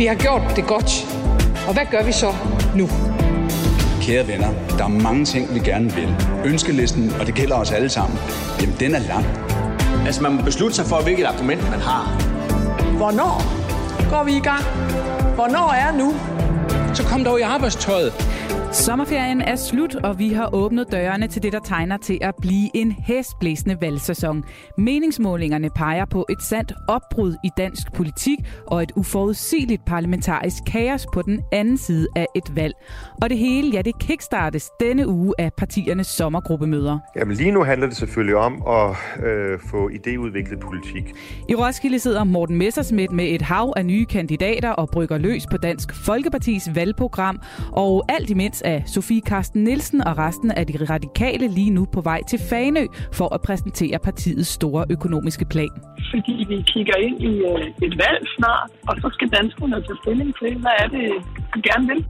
Vi har gjort det godt. Og hvad gør vi så nu? Kære venner, der er mange ting, vi gerne vil. Ønskelisten, og det gælder os alle sammen, jamen den er lang. Altså man må beslutte sig for, hvilket argument man har. Hvornår går vi i gang? Hvornår er nu? Så kom dog i arbejdstøjet. Sommerferien er slut, og vi har åbnet dørene til det, der tegner til at blive en hæsblæsende valgsæson. Meningsmålingerne peger på et sandt opbrud i dansk politik og et uforudsigeligt parlamentarisk kaos på den anden side af et valg. Og det hele, ja, det kickstartes denne uge af partiernes sommergruppemøder. Jamen lige nu handler det selvfølgelig om at øh, få idéudviklet politik. I Roskilde sidder Morten Messersmith med et hav af nye kandidater og brygger løs på Dansk Folkepartis valgprogram, og alt imens er Sofie Karsten Nielsen og resten af de radikale lige nu på vej til Fanø for at præsentere partiets store økonomiske plan. Fordi vi kigger ind i øh, et valg snart, og så skal danskerne tage stilling til, hvad er det, de gerne vil.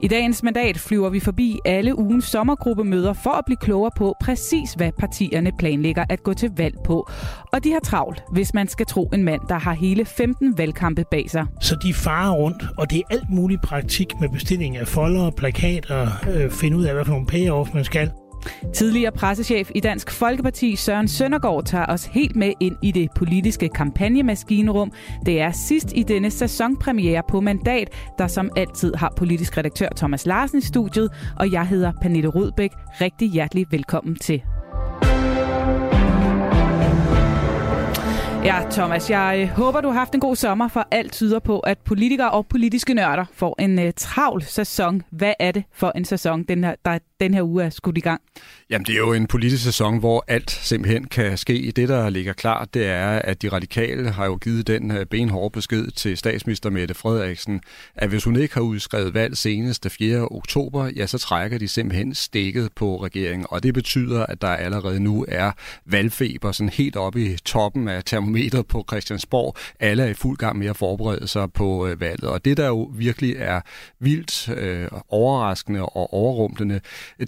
I dagens mandat flyver vi forbi alle ugens sommergruppemøder for at blive klogere på præcis, hvad partierne planlægger at gå til valg på. Og de har travlt, hvis man skal tro en mand, der har hele 15 valgkampe bag sig. Så de farer rundt, og det er alt mulig praktik med bestilling af folder, plakater, øh, finde ud af, hvad for nogle payoff man skal. Tidligere pressechef i Dansk Folkeparti Søren Søndergaard tager os helt med ind i det politiske kampagnemaskinrum. Det er sidst i denne sæsonpremiere på Mandat, der som altid har politisk redaktør Thomas Larsen i studiet, og jeg hedder Pernille Rudbæk. Rigtig hjertelig velkommen til. Ja, Thomas, jeg øh, håber, du har haft en god sommer, for alt tyder på, at politikere og politiske nørder får en uh, travl sæson. Hvad er det for en sæson, den her, der den her uge er skudt i gang? Jamen, det er jo en politisk sæson, hvor alt simpelthen kan ske. Det, der ligger klart, det er, at de radikale har jo givet den øh, benhårde besked til statsminister Mette Frederiksen, at hvis hun ikke har udskrevet valg senest den 4. oktober, ja, så trækker de simpelthen stikket på regeringen. Og det betyder, at der allerede nu er valgfeber sådan helt oppe i toppen af termometeret på Christiansborg. Alle er i fuld gang med at forberede sig på øh, valget. Og det, der jo virkelig er vildt øh, overraskende og overrumplende,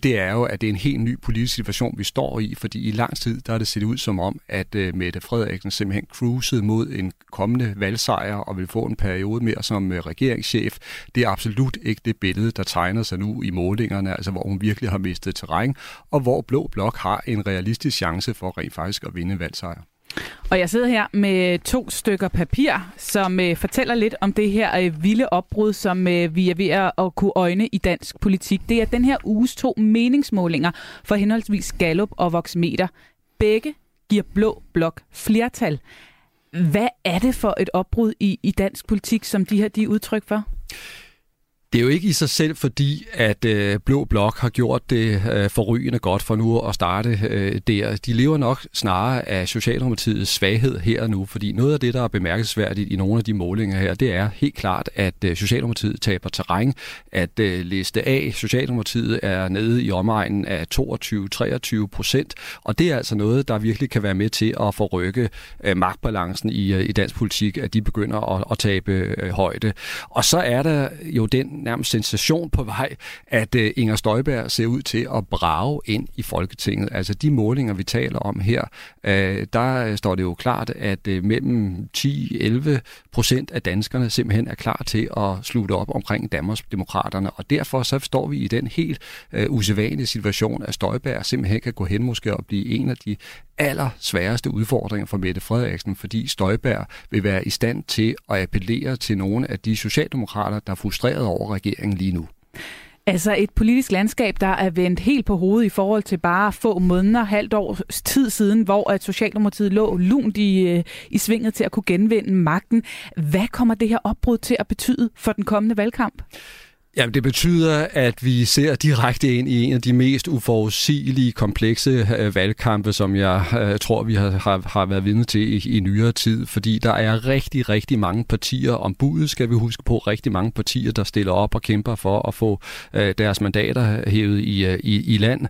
det er jo, at det er en helt ny politisk situation, vi står i, fordi i lang tid, der har det set ud som om, at øh, Mette Frederiksen simpelthen cruisede mod en kommende valgsejr og vil få en periode mere som øh, regeringschef. Det er absolut ikke det billede, der tegner sig nu i målingerne, altså hvor hun virkelig har mistet terræn, og hvor Blå Blok har en realistisk chance for rent faktisk at vinde valgsejr. Og jeg sidder her med to stykker papir, som øh, fortæller lidt om det her øh, vilde opbrud, som øh, vi er ved at, at kunne øjne i dansk politik. Det er den her uges to meningsmålinger for henholdsvis Gallup og Voxmeter. Begge giver blå blok flertal. Hvad er det for et opbrud i, i dansk politik, som de her de er udtryk for? Det er jo ikke i sig selv, fordi at øh, Blå Blok har gjort det øh, forrygende godt for nu at starte øh, der. De lever nok snarere af Socialdemokratiets svaghed her og nu, fordi noget af det, der er bemærkelsesværdigt i nogle af de målinger her, det er helt klart, at øh, Socialdemokratiet taber terræn, at øh, liste A, Socialdemokratiet er nede i omegnen af 22-23 procent, og det er altså noget, der virkelig kan være med til at forrykke øh, magtbalancen i, øh, i dansk politik, at de begynder at, at tabe øh, højde. Og så er der jo den nærmest sensation på vej, at øh, Inger Støjberg ser ud til at brage ind i Folketinget. Altså de målinger, vi taler om her, øh, der øh, står det jo klart, at mellem 10-11 procent af danskerne simpelthen er klar til at slutte op omkring Danmarks Demokraterne, og derfor så står vi i den helt uh, usædvanlige situation, at Støjberg simpelthen kan gå hen måske og blive en af de aller sværeste udfordringer for Mette Frederiksen, fordi Støjberg vil være i stand til at appellere til nogle af de socialdemokrater, der er frustreret over regeringen lige nu. Altså et politisk landskab, der er vendt helt på hovedet i forhold til bare få måneder, halvt års tid siden, hvor at Socialdemokratiet lå lunt i, øh, i svinget til at kunne genvinde magten. Hvad kommer det her opbrud til at betyde for den kommende valgkamp? Jamen, det betyder, at vi ser direkte ind i en af de mest uforudsigelige, komplekse øh, valgkampe, som jeg øh, tror, vi har, har, har været vidne til i, i nyere tid, fordi der er rigtig, rigtig mange partier om budet, skal vi huske på, rigtig mange partier, der stiller op og kæmper for at få øh, deres mandater hævet i, øh, i, i land.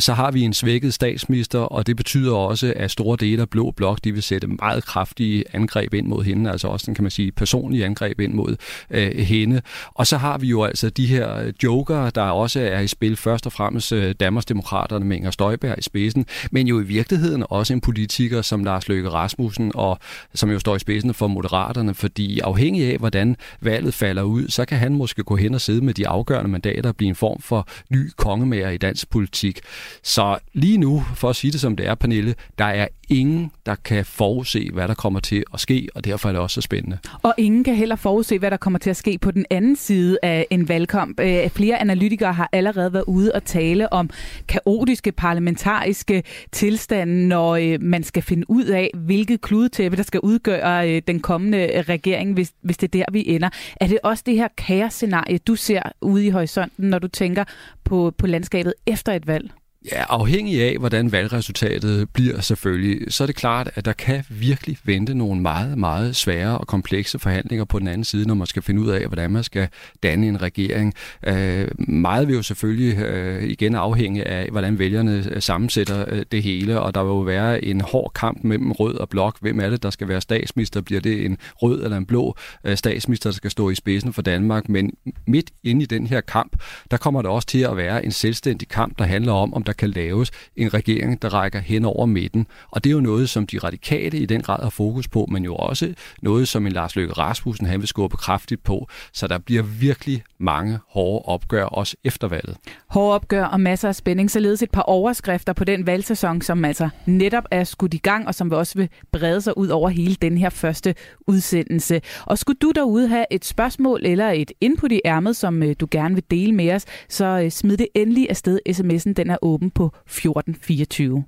Så har vi en svækket statsminister, og det betyder også, at store dele af Blå Blok, de vil sætte meget kraftige angreb ind mod hende, altså også, kan man sige, personlige angreb ind mod øh, hende. Og så har vi jo altså Altså de her øh, joker, der også er i spil, først og fremmest øh, Danmarksdemokraterne med Inger Støjberg i spidsen, men jo i virkeligheden også en politiker som Lars Løkke Rasmussen, og som jo står i spidsen for Moderaterne, fordi afhængig af, hvordan valget falder ud, så kan han måske gå hen og sidde med de afgørende mandater og blive en form for ny kongemager i dansk politik. Så lige nu, for at sige det som det er, Pernille, der er ingen, der kan forudse, hvad der kommer til at ske, og derfor er det også så spændende. Og ingen kan heller forudse, hvad der kommer til at ske på den anden side af en valgkamp. Øh, flere analytikere har allerede været ude og tale om kaotiske parlamentariske tilstande, når øh, man skal finde ud af, hvilket kludetæppe, der skal udgøre øh, den kommende regering, hvis, hvis det er der, vi ender. Er det også det her kaosscenarie, du ser ude i horisonten, når du tænker på, på landskabet efter et valg? Ja, afhængig af, hvordan valgresultatet bliver selvfølgelig, så er det klart, at der kan virkelig vente nogle meget, meget svære og komplekse forhandlinger på den anden side, når man skal finde ud af, hvordan man skal danne en regering. Øh, meget vil jo selvfølgelig øh, igen afhænge af, hvordan vælgerne øh, sammensætter øh, det hele, og der vil jo være en hård kamp mellem rød og blok. Hvem er det, der skal være statsminister? Bliver det en rød eller en blå øh, statsminister, der skal stå i spidsen for Danmark? Men midt inde i den her kamp, der kommer der også til at være en selvstændig kamp, der handler om, om der kan laves en regering, der rækker hen over midten. Og det er jo noget, som de radikale i den grad har fokus på, men jo også noget, som en Lars Løkke Rasmussen han vil skubbe kraftigt på. Så der bliver virkelig mange hårde opgør også efter valget. Hårde opgør og masser af spænding, således et par overskrifter på den valgsæson, som altså netop er skudt i gang, og som vi også vil brede sig ud over hele den her første udsendelse. Og skulle du derude have et spørgsmål eller et input i ærmet, som øh, du gerne vil dele med os, så øh, smid det endelig afsted. SMS'en den er åben på 1424.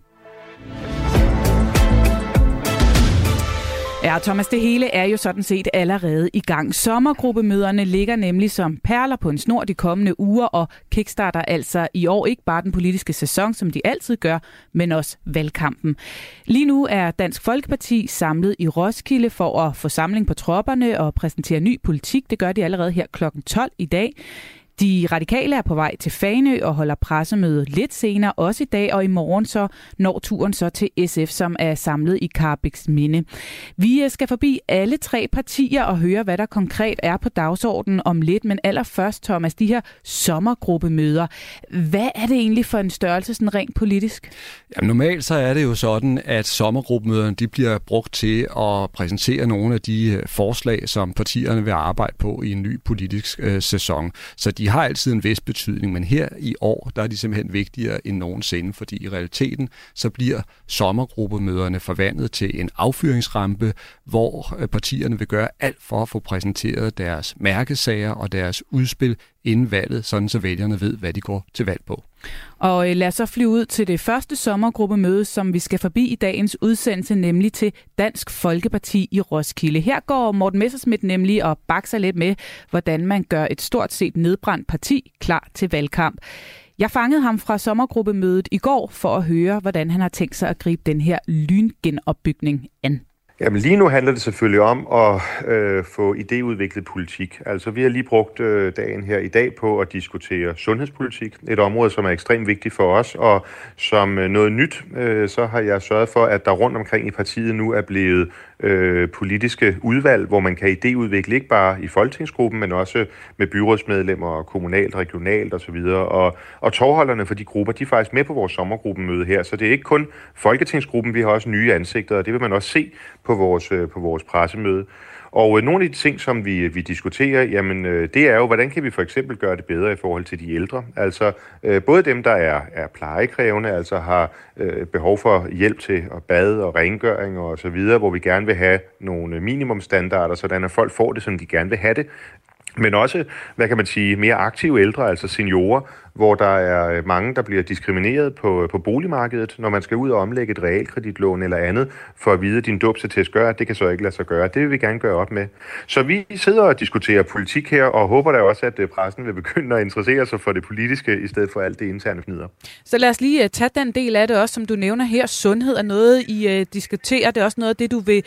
Ja, Thomas, det hele er jo sådan set allerede i gang. Sommergruppemøderne ligger nemlig som perler på en snor de kommende uger og kickstarter altså i år ikke bare den politiske sæson, som de altid gør, men også valgkampen. Lige nu er Dansk Folkeparti samlet i Roskilde for at få samling på tropperne og præsentere ny politik. Det gør de allerede her kl. 12 i dag. De radikale er på vej til Fanø og holder pressemøde lidt senere, også i dag, og i morgen så når turen så til SF, som er samlet i Carbex Minde. Vi øh, skal forbi alle tre partier og høre, hvad der konkret er på dagsordenen om lidt, men allerførst, Thomas, de her sommergruppemøder. Hvad er det egentlig for en størrelse, sådan rent politisk? Jamen, normalt så er det jo sådan, at sommergruppemøderne de bliver brugt til at præsentere nogle af de øh, forslag, som partierne vil arbejde på i en ny politisk øh, sæson. Så de har altid en vis betydning, men her i år, der er de simpelthen vigtigere end nogensinde, fordi i realiteten, så bliver sommergruppemøderne forvandlet til en affyringsrampe, hvor øh, partierne vil gøre alt for at få præsenteret deres mærkesager og deres udspil inden valget, sådan så vælgerne ved, hvad de går til valg på. Og øh, lad os så flyve ud til det første sommergruppemøde, som vi skal forbi i dagens udsendelse, nemlig til Dansk Folkeparti i Roskilde. Her går Morten Messersmith nemlig og bakser lidt med, hvordan man gør et stort set nedbrændt parti klar til valgkamp. Jeg fangede ham fra sommergruppemødet i går for at høre, hvordan han har tænkt sig at gribe den her lyngenopbygning an. Jamen lige nu handler det selvfølgelig om at øh, få idéudviklet politik. Altså vi har lige brugt øh, dagen her i dag på at diskutere sundhedspolitik. Et område, som er ekstremt vigtigt for os, og som øh, noget nyt, øh, så har jeg sørget for, at der rundt omkring i partiet nu er blevet øh, politiske udvalg, hvor man kan idéudvikle ikke bare i folketingsgruppen, men også med byrådsmedlemmer, og kommunalt, regionalt osv. Og, og tovholderne for de grupper, de er faktisk med på vores sommergruppemøde her, så det er ikke kun folketingsgruppen, vi har også nye ansigter, og det vil man også se på vores, øh, på vores pressemøde. Og øh, nogle af de ting, som vi, øh, vi diskuterer, jamen øh, det er jo, hvordan kan vi for eksempel gøre det bedre i forhold til de ældre? Altså øh, både dem, der er, er plejekrævende, altså har øh, behov for hjælp til at bade og rengøring og så videre, hvor vi gerne vil have nogle øh, minimumstandarder, sådan at folk får det, som de gerne vil have det. Men også, hvad kan man sige, mere aktive ældre, altså seniorer, hvor der er øh, mange, der bliver diskrimineret på, øh, på boligmarkedet, når man skal ud og omlægge et realkreditlån eller andet, for at vide, at din dåbsattest gør, at det kan så ikke lade sig gøre. Det vil vi gerne gøre op med. Så vi sidder og diskuterer politik her, og håber da også, at øh, pressen vil begynde at interessere sig for det politiske, i stedet for alt det interne fnider. Så lad os lige tage den del af det også, som du nævner her. Sundhed er noget, I diskuterer. Det er også noget af det, du vil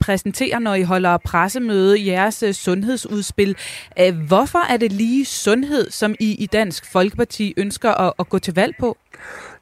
præsentere, når I holder pressemøde i jeres sundhedsudspil. Hvorfor er det lige sundhed, som I i Dansk Folkeparti ønsker at, at gå til valg på?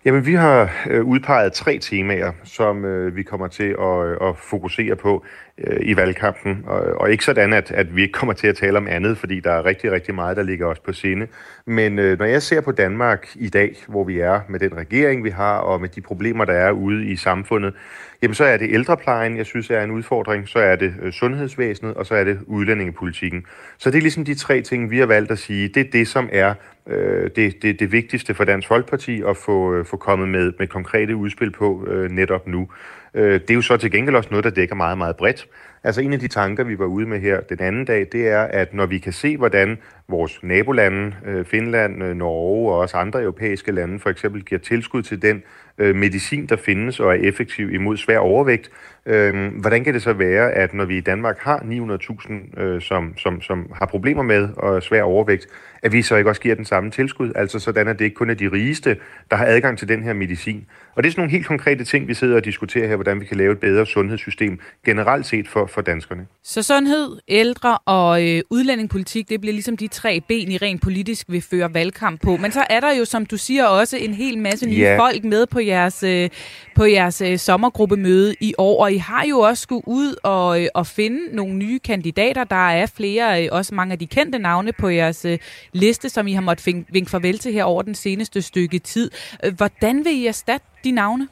Jamen, vi har øh, udpeget tre temaer, som øh, vi kommer til at, øh, at fokusere på øh, i valgkampen. Og, og ikke sådan, at, at vi ikke kommer til at tale om andet, fordi der er rigtig, rigtig meget, der ligger os på sinde. Men øh, når jeg ser på Danmark i dag, hvor vi er med den regering, vi har, og med de problemer, der er ude i samfundet, jamen så er det ældreplejen, jeg synes er en udfordring, så er det øh, sundhedsvæsenet, og så er det udlændingepolitikken. Så det er ligesom de tre ting, vi har valgt at sige, det er det, som er øh, det, det, det vigtigste for Dansk Folkeparti at få, øh, få kommet med, med konkrete udspil på øh, netop nu. Øh, det er jo så til gengæld også noget, der dækker meget, meget bredt. Altså en af de tanker, vi var ude med her den anden dag, det er, at når vi kan se, hvordan vores nabolande, øh, Finland, øh, Norge og også andre europæiske lande for eksempel giver tilskud til den øh, medicin, der findes og er effektiv imod svær overvægt, øh, hvordan kan det så være, at når vi i Danmark har 900.000, øh, som, som, som har problemer med og svær overvægt, at vi så ikke også giver den samme tilskud, altså sådan, at det ikke kun er de rigeste, der har adgang til den her medicin. Og det er sådan nogle helt konkrete ting, vi sidder og diskuterer her, hvordan vi kan lave et bedre sundhedssystem generelt set for, for danskerne. Så sundhed, ældre og øh, udlændingepolitik, det bliver ligesom de tre ben, I rent politisk vil føre valgkamp på. Men så er der jo, som du siger, også en hel masse nye ja. folk med på jeres, øh, på jeres øh, sommergruppemøde i år, og I har jo også skulle ud og, øh, og finde nogle nye kandidater. Der er flere, øh, også mange af de kendte navne på jeres øh, liste, som I har måttet vinke farvel til her over den seneste stykke tid. Øh, hvordan vil I erstatte de navne?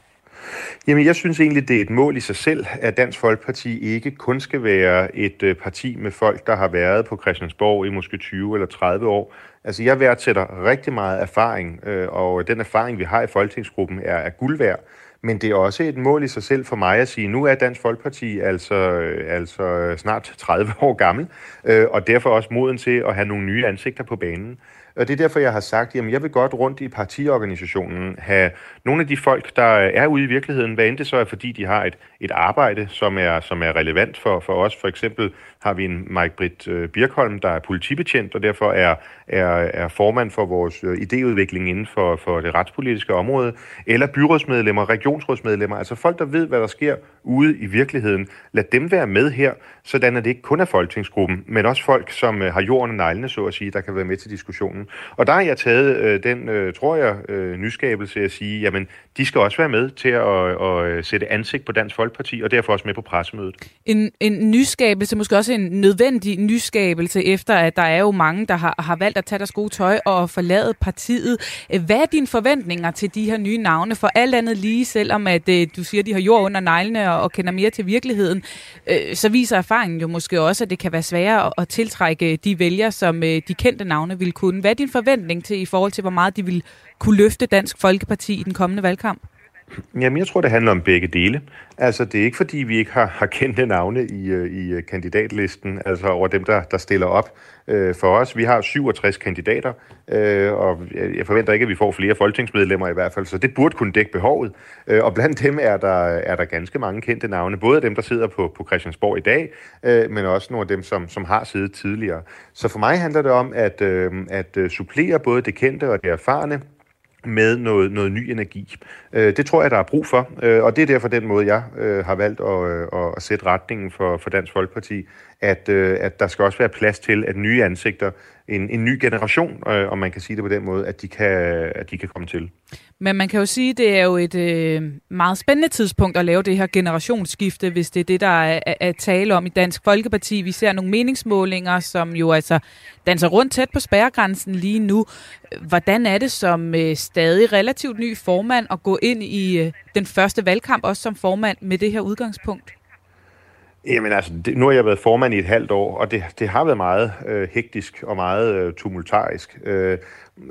Jamen, jeg synes egentlig, det er et mål i sig selv, at Dansk Folkeparti ikke kun skal være et øh, parti med folk, der har været på Christiansborg i måske 20 eller 30 år. Altså, jeg værdsætter rigtig meget erfaring, øh, og den erfaring, vi har i Folketingsgruppen, er, er guld værd. Men det er også et mål i sig selv for mig at sige, nu er Dansk Folkeparti altså, øh, altså snart 30 år gammel, og derfor også moden til at have nogle nye ansigter på banen. Og det er derfor, jeg har sagt, at jeg vil godt rundt i partiorganisationen have nogle af de folk, der er ude i virkeligheden, hvad end det så er, fordi de har et, et arbejde, som er, som er relevant for, for os. For eksempel har vi en Mike Britt øh, Birkholm, der er politibetjent, og derfor er, er, er formand for vores øh, idéudvikling inden for, for det retspolitiske område, eller byrådsmedlemmer, regionsrådsmedlemmer, altså folk, der ved, hvad der sker ude i virkeligheden. Lad dem være med her, sådan at det ikke kun er folketingsgruppen, men også folk, som øh, har jorden og neglene, så at sige, der kan være med til diskussionen. Og der har jeg taget øh, den, øh, tror jeg, øh, nyskabelse at sige, jamen, de skal også være med til at, at, at sætte ansigt på Dansk Folkeparti, og derfor også med på pressemødet. En, en nyskabelse, måske også en nødvendig nyskabelse, efter at der er jo mange, der har, har valgt at tage deres gode tøj og forlade partiet. Hvad er dine forventninger til de her nye navne? For alt andet lige, selvom at øh, du siger, at de har jord under neglene og, og kender mere til virkeligheden, øh, så viser erfaringen jo måske også, at det kan være sværere at, at tiltrække øh, de vælgere, som øh, de kendte navne vil kunne. Hvad er din forventning til i forhold til, hvor meget de vil kunne løfte Dansk Folkeparti i den kommende valgkamp? Jamen, jeg tror, det handler om begge dele. Altså, det er ikke fordi, vi ikke har, har kendte navne i, øh, i øh, kandidatlisten, altså over dem, der, der stiller op øh, for os. Vi har 67 kandidater, øh, og jeg forventer ikke, at vi får flere folketingsmedlemmer i hvert fald, så det burde kunne dække behovet. Øh, og blandt dem er der, er der ganske mange kendte navne, både dem, der sidder på, på Christiansborg i dag, øh, men også nogle af dem, som, som har siddet tidligere. Så for mig handler det om at, øh, at øh, supplere både det kendte og det erfarne, med noget, noget ny energi. Øh, det tror jeg, der er brug for, øh, og det er derfor den måde, jeg øh, har valgt at, øh, at sætte retningen for, for Dansk Folkeparti, at, øh, at der skal også være plads til, at nye ansigter, en, en ny generation, øh, om man kan sige det på den måde, at de kan, at de kan komme til. Men man kan jo sige, at det er jo et øh, meget spændende tidspunkt at lave det her generationsskifte, hvis det er det, der er, er, er tale om i Dansk Folkeparti. Vi ser nogle meningsmålinger, som jo altså danser rundt tæt på spærregrænsen lige nu. Hvordan er det som øh, stadig relativt ny formand at gå ind i øh, den første valgkamp, også som formand med det her udgangspunkt? Jamen altså, det, nu har jeg været formand i et halvt år, og det, det har været meget øh, hektisk og meget øh, tumultarisk. Øh,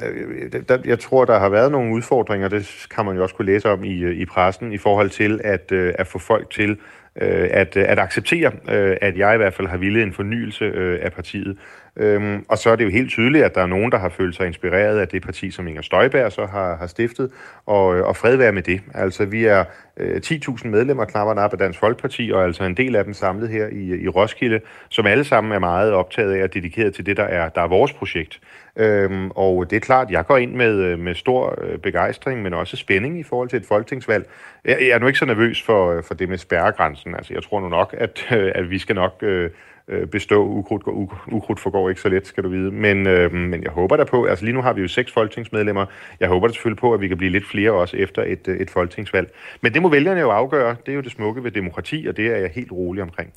øh der, jeg tror, der har været nogle udfordringer, det kan man jo også kunne læse om i, øh, i pressen, i forhold til at, øh, at få folk til øh, at, øh, at acceptere, øh, at jeg i hvert fald har ville en fornyelse øh, af partiet. Øhm, og så er det jo helt tydeligt, at der er nogen, der har følt sig inspireret af det parti, som Inger Støjberg så har, har stiftet, og, øh, og fred være med det. Altså, vi er øh, 10.000 medlemmer knapperne op af Dansk Folkeparti, og altså en del af dem samlet her i, i Roskilde, som alle sammen er meget optaget af og dedikeret til det, der er, der er vores projekt. Øhm, og det er klart, jeg går ind med, øh, med stor øh, begejstring, men også spænding i forhold til et folketingsvalg. Jeg, jeg er nu ikke så nervøs for, for det med spærregrænsen. Altså, jeg tror nu nok, at, at vi skal nok... Øh, øh, bestå. Ukrudt, går, ukrudt forgår ikke så let, skal du vide. Men, øh, men jeg håber der på, altså lige nu har vi jo seks folketingsmedlemmer. Jeg håber da selvfølgelig på, at vi kan blive lidt flere også efter et, øh, et folketingsvalg. Men det må vælgerne jo afgøre. Det er jo det smukke ved demokrati, og det er jeg helt rolig omkring.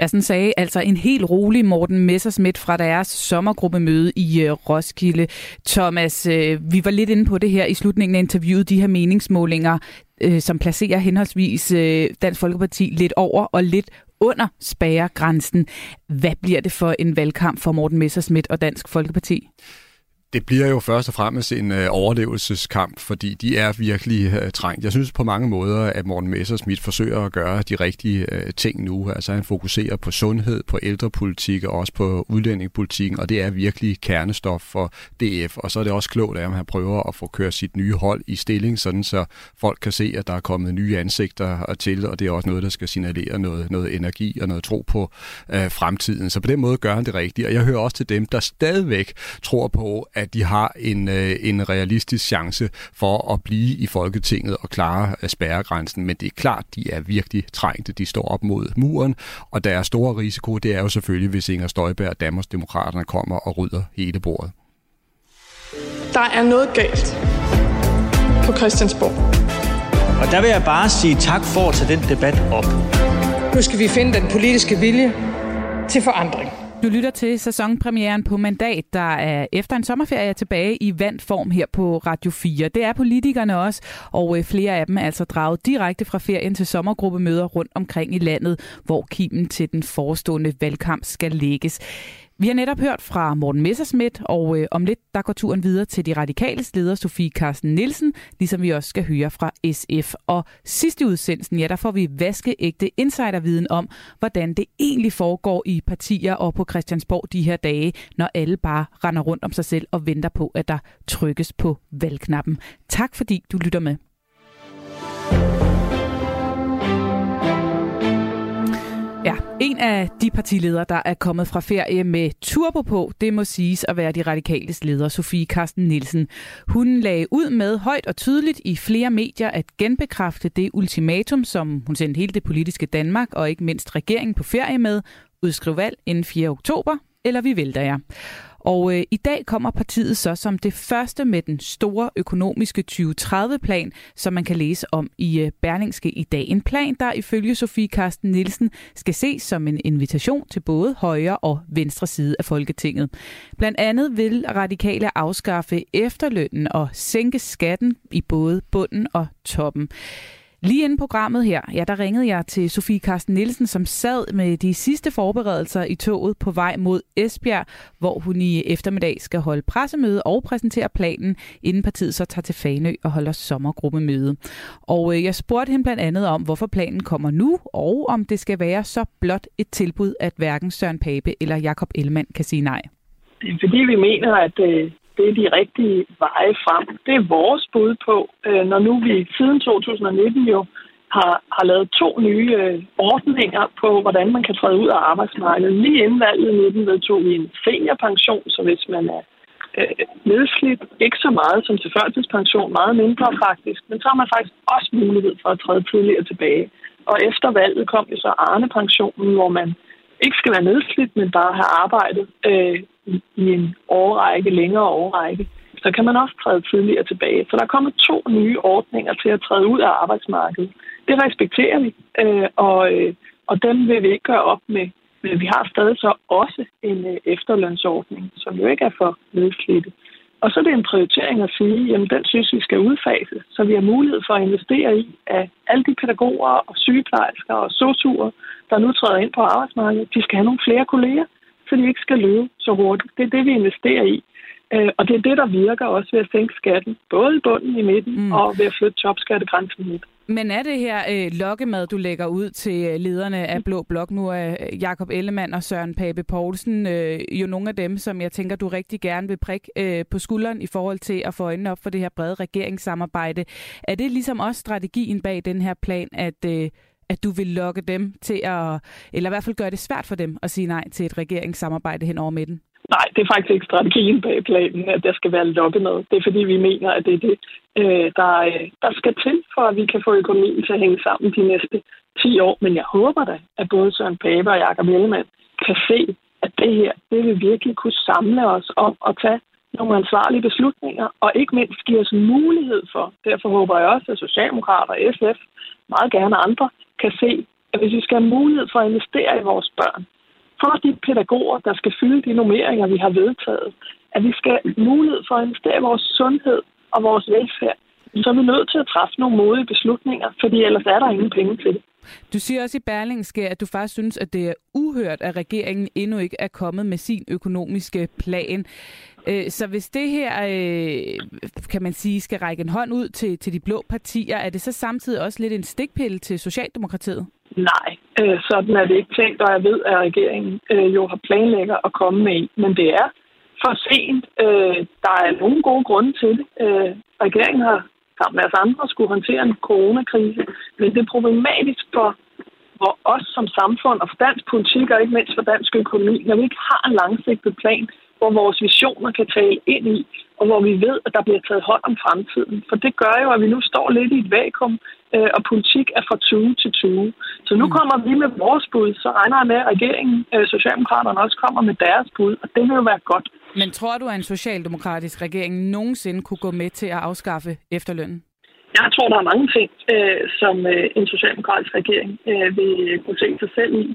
Ja, sådan sagde altså en helt rolig Morten Messersmith fra deres sommergruppemøde i øh, Roskilde. Thomas, øh, vi var lidt inde på det her i slutningen af interviewet, de her meningsmålinger, som placerer henholdsvis Dansk Folkeparti lidt over og lidt under spærregrænsen. Hvad bliver det for en valgkamp for Morten Messersmith og Dansk Folkeparti? Det bliver jo først og fremmest en øh, overlevelseskamp, fordi de er virkelig øh, trængt. Jeg synes på mange måder, at Morten Messersmith forsøger at gøre de rigtige øh, ting nu. Altså han fokuserer på sundhed, på ældrepolitik og også på udlændingepolitikken, og det er virkelig kernestof for DF. Og så er det også klogt, at han prøver at få kørt sit nye hold i stilling, sådan så folk kan se, at der er kommet nye ansigter øh, til, og det er også noget, der skal signalere noget, noget energi og noget tro på øh, fremtiden. Så på den måde gør han det rigtigt, og jeg hører også til dem, der stadigvæk tror på, at de har en, øh, en realistisk chance for at blive i Folketinget og klare øh, spærregrænsen. Men det er klart, de er virkelig trængte. De står op mod muren, og der er store risiko, det er jo selvfølgelig, hvis Inger Støjberg og Danmarksdemokraterne kommer og rydder hele bordet. Der er noget galt på Christiansborg. Og der vil jeg bare sige tak for at tage den debat op. Nu skal vi finde den politiske vilje til forandring. Du lytter til sæsonpremieren på Mandat, der er efter en sommerferie tilbage i vandform her på Radio 4. Det er politikerne også, og øh, flere af dem er altså draget direkte fra ferien til sommergruppemøder rundt omkring i landet, hvor kimen til den forestående valgkamp skal lægges. Vi har netop hørt fra Morten Messerschmidt, og øh, om lidt der går turen videre til de radikale leder Sofie Carsten Nielsen, ligesom vi også skal høre fra SF. Og sidste udsendelsen, ja, der får vi vaskeægte insiderviden om, hvordan det egentlig foregår i partier og på Christiansborg de her dage, når alle bare render rundt om sig selv og venter på, at der trykkes på valgknappen. Tak fordi du lytter med. Ja, en af de partiledere, der er kommet fra ferie med turbo på, det må siges at være de radikales leder, Sofie Karsten Nielsen. Hun lagde ud med højt og tydeligt i flere medier at genbekræfte det ultimatum, som hun sendte hele det politiske Danmark og ikke mindst regeringen på ferie med, udskriv valg inden 4. oktober, eller vi vælter jer. Og øh, i dag kommer partiet så som det første med den store økonomiske 2030-plan, som man kan læse om i øh, Berlingske i dag. En plan, der ifølge Sofie Karsten Nielsen skal ses som en invitation til både højre og venstre side af Folketinget. Blandt andet vil radikale afskaffe efterlønnen og sænke skatten i både bunden og toppen. Lige inden programmet her, ja, der ringede jeg til Sofie Karsten Nielsen, som sad med de sidste forberedelser i toget på vej mod Esbjerg, hvor hun i eftermiddag skal holde pressemøde og præsentere planen, inden partiet så tager til Fanø og holder sommergruppemøde. Og øh, jeg spurgte hende blandt andet om, hvorfor planen kommer nu, og om det skal være så blot et tilbud, at hverken Søren Pape eller Jakob Ellemann kan sige nej. Det er fordi, vi mener, at øh, det er de rigtige veje frem. Det er vores bud på, øh, når nu vi siden 2019 jo har, har lavet to nye øh, ordninger på, hvordan man kan træde ud af arbejdsmarkedet. Lige inden valget 19 vedtog vi en seniorpension, så hvis man er øh, nedslidt, ikke så meget som til førtidspension, meget mindre faktisk, men så har man faktisk også mulighed for at træde tidligere tilbage. Og efter valget kom jo så Arne-pensionen, hvor man ikke skal være nedslidt, men bare have arbejdet øh, i en årrække, længere årrække, så kan man også træde tidligere tilbage. Så der er kommet to nye ordninger til at træde ud af arbejdsmarkedet. Det respekterer vi, øh, og, øh, og dem vil vi ikke gøre op med. Men vi har stadig så også en øh, efterlønsordning, som jo ikke er for nedslidte. Og så er det en prioritering at sige, jamen den synes vi skal udfase, så vi har mulighed for at investere i, at alle de pædagoger og sygeplejersker og sosuer, der nu træder ind på arbejdsmarkedet, de skal have nogle flere kolleger så de ikke skal løbe så hurtigt. Det er det, vi investerer i. Øh, og det er det, der virker også ved at sænke skatten, både i bunden i midten mm. og ved at flytte topskattegrænsen lidt. Men er det her øh, lokkemad, du lægger ud til øh, lederne af Blå Blok? Nu er øh, Jakob Ellemann og Søren Pape Poulsen øh, jo nogle af dem, som jeg tænker, du rigtig gerne vil prikke øh, på skulderen i forhold til at få øjnene op for det her brede regeringssamarbejde. Er det ligesom også strategien bag den her plan, at øh, at du vil lokke dem til at, eller i hvert fald gøre det svært for dem at sige nej til et regeringssamarbejde hen over midten? Nej, det er faktisk ikke strategien bag planen, at der skal være lukket noget. Det er fordi, vi mener, at det er det, øh, der, der skal til, for at vi kan få økonomien til at hænge sammen de næste 10 år. Men jeg håber da, at både Søren Pape og Jakob Ellemann kan se, at det her, det vil virkelig kunne samle os om at tage nogle ansvarlige beslutninger, og ikke mindst give os mulighed for, derfor håber jeg også, at Socialdemokrater og SF, meget gerne andre, kan se, at hvis vi skal have mulighed for at investere i vores børn, for de pædagoger, der skal fylde de nummeringer, vi har vedtaget, at vi skal have mulighed for at investere i vores sundhed og vores velfærd, så er vi nødt til at træffe nogle modige beslutninger, fordi ellers er der ingen penge til det. Du siger også i Berlingske, at du faktisk synes, at det er uhørt, at regeringen endnu ikke er kommet med sin økonomiske plan. Øh, så hvis det her, øh, kan man sige, skal række en hånd ud til, til de blå partier, er det så samtidig også lidt en stikpille til Socialdemokratiet? Nej, øh, sådan er det ikke tænkt, og jeg ved, at regeringen øh, jo har planlægger at komme med en, Men det er for sent. Øh, der er nogle gode grunde til det. Øh, regeringen har sammen med os andre skulle håndtere en coronakrise. Men det er problematisk for, for os som samfund og for dansk politik, og ikke mindst for dansk økonomi, når vi ikke har en langsigtet plan, hvor vores visioner kan tale ind i, og hvor vi ved, at der bliver taget hånd om fremtiden. For det gør jo, at vi nu står lidt i et vakuum, øh, og politik er fra tue til tue. Så nu mm. kommer vi med vores bud, så regner jeg med, at regeringen, øh, Socialdemokraterne også kommer med deres bud, og det vil jo være godt. Men tror du, at en socialdemokratisk regering nogensinde kunne gå med til at afskaffe efterlønnen? Jeg tror, der er mange ting, øh, som øh, en socialdemokratisk regering øh, vil kunne se sig selv i.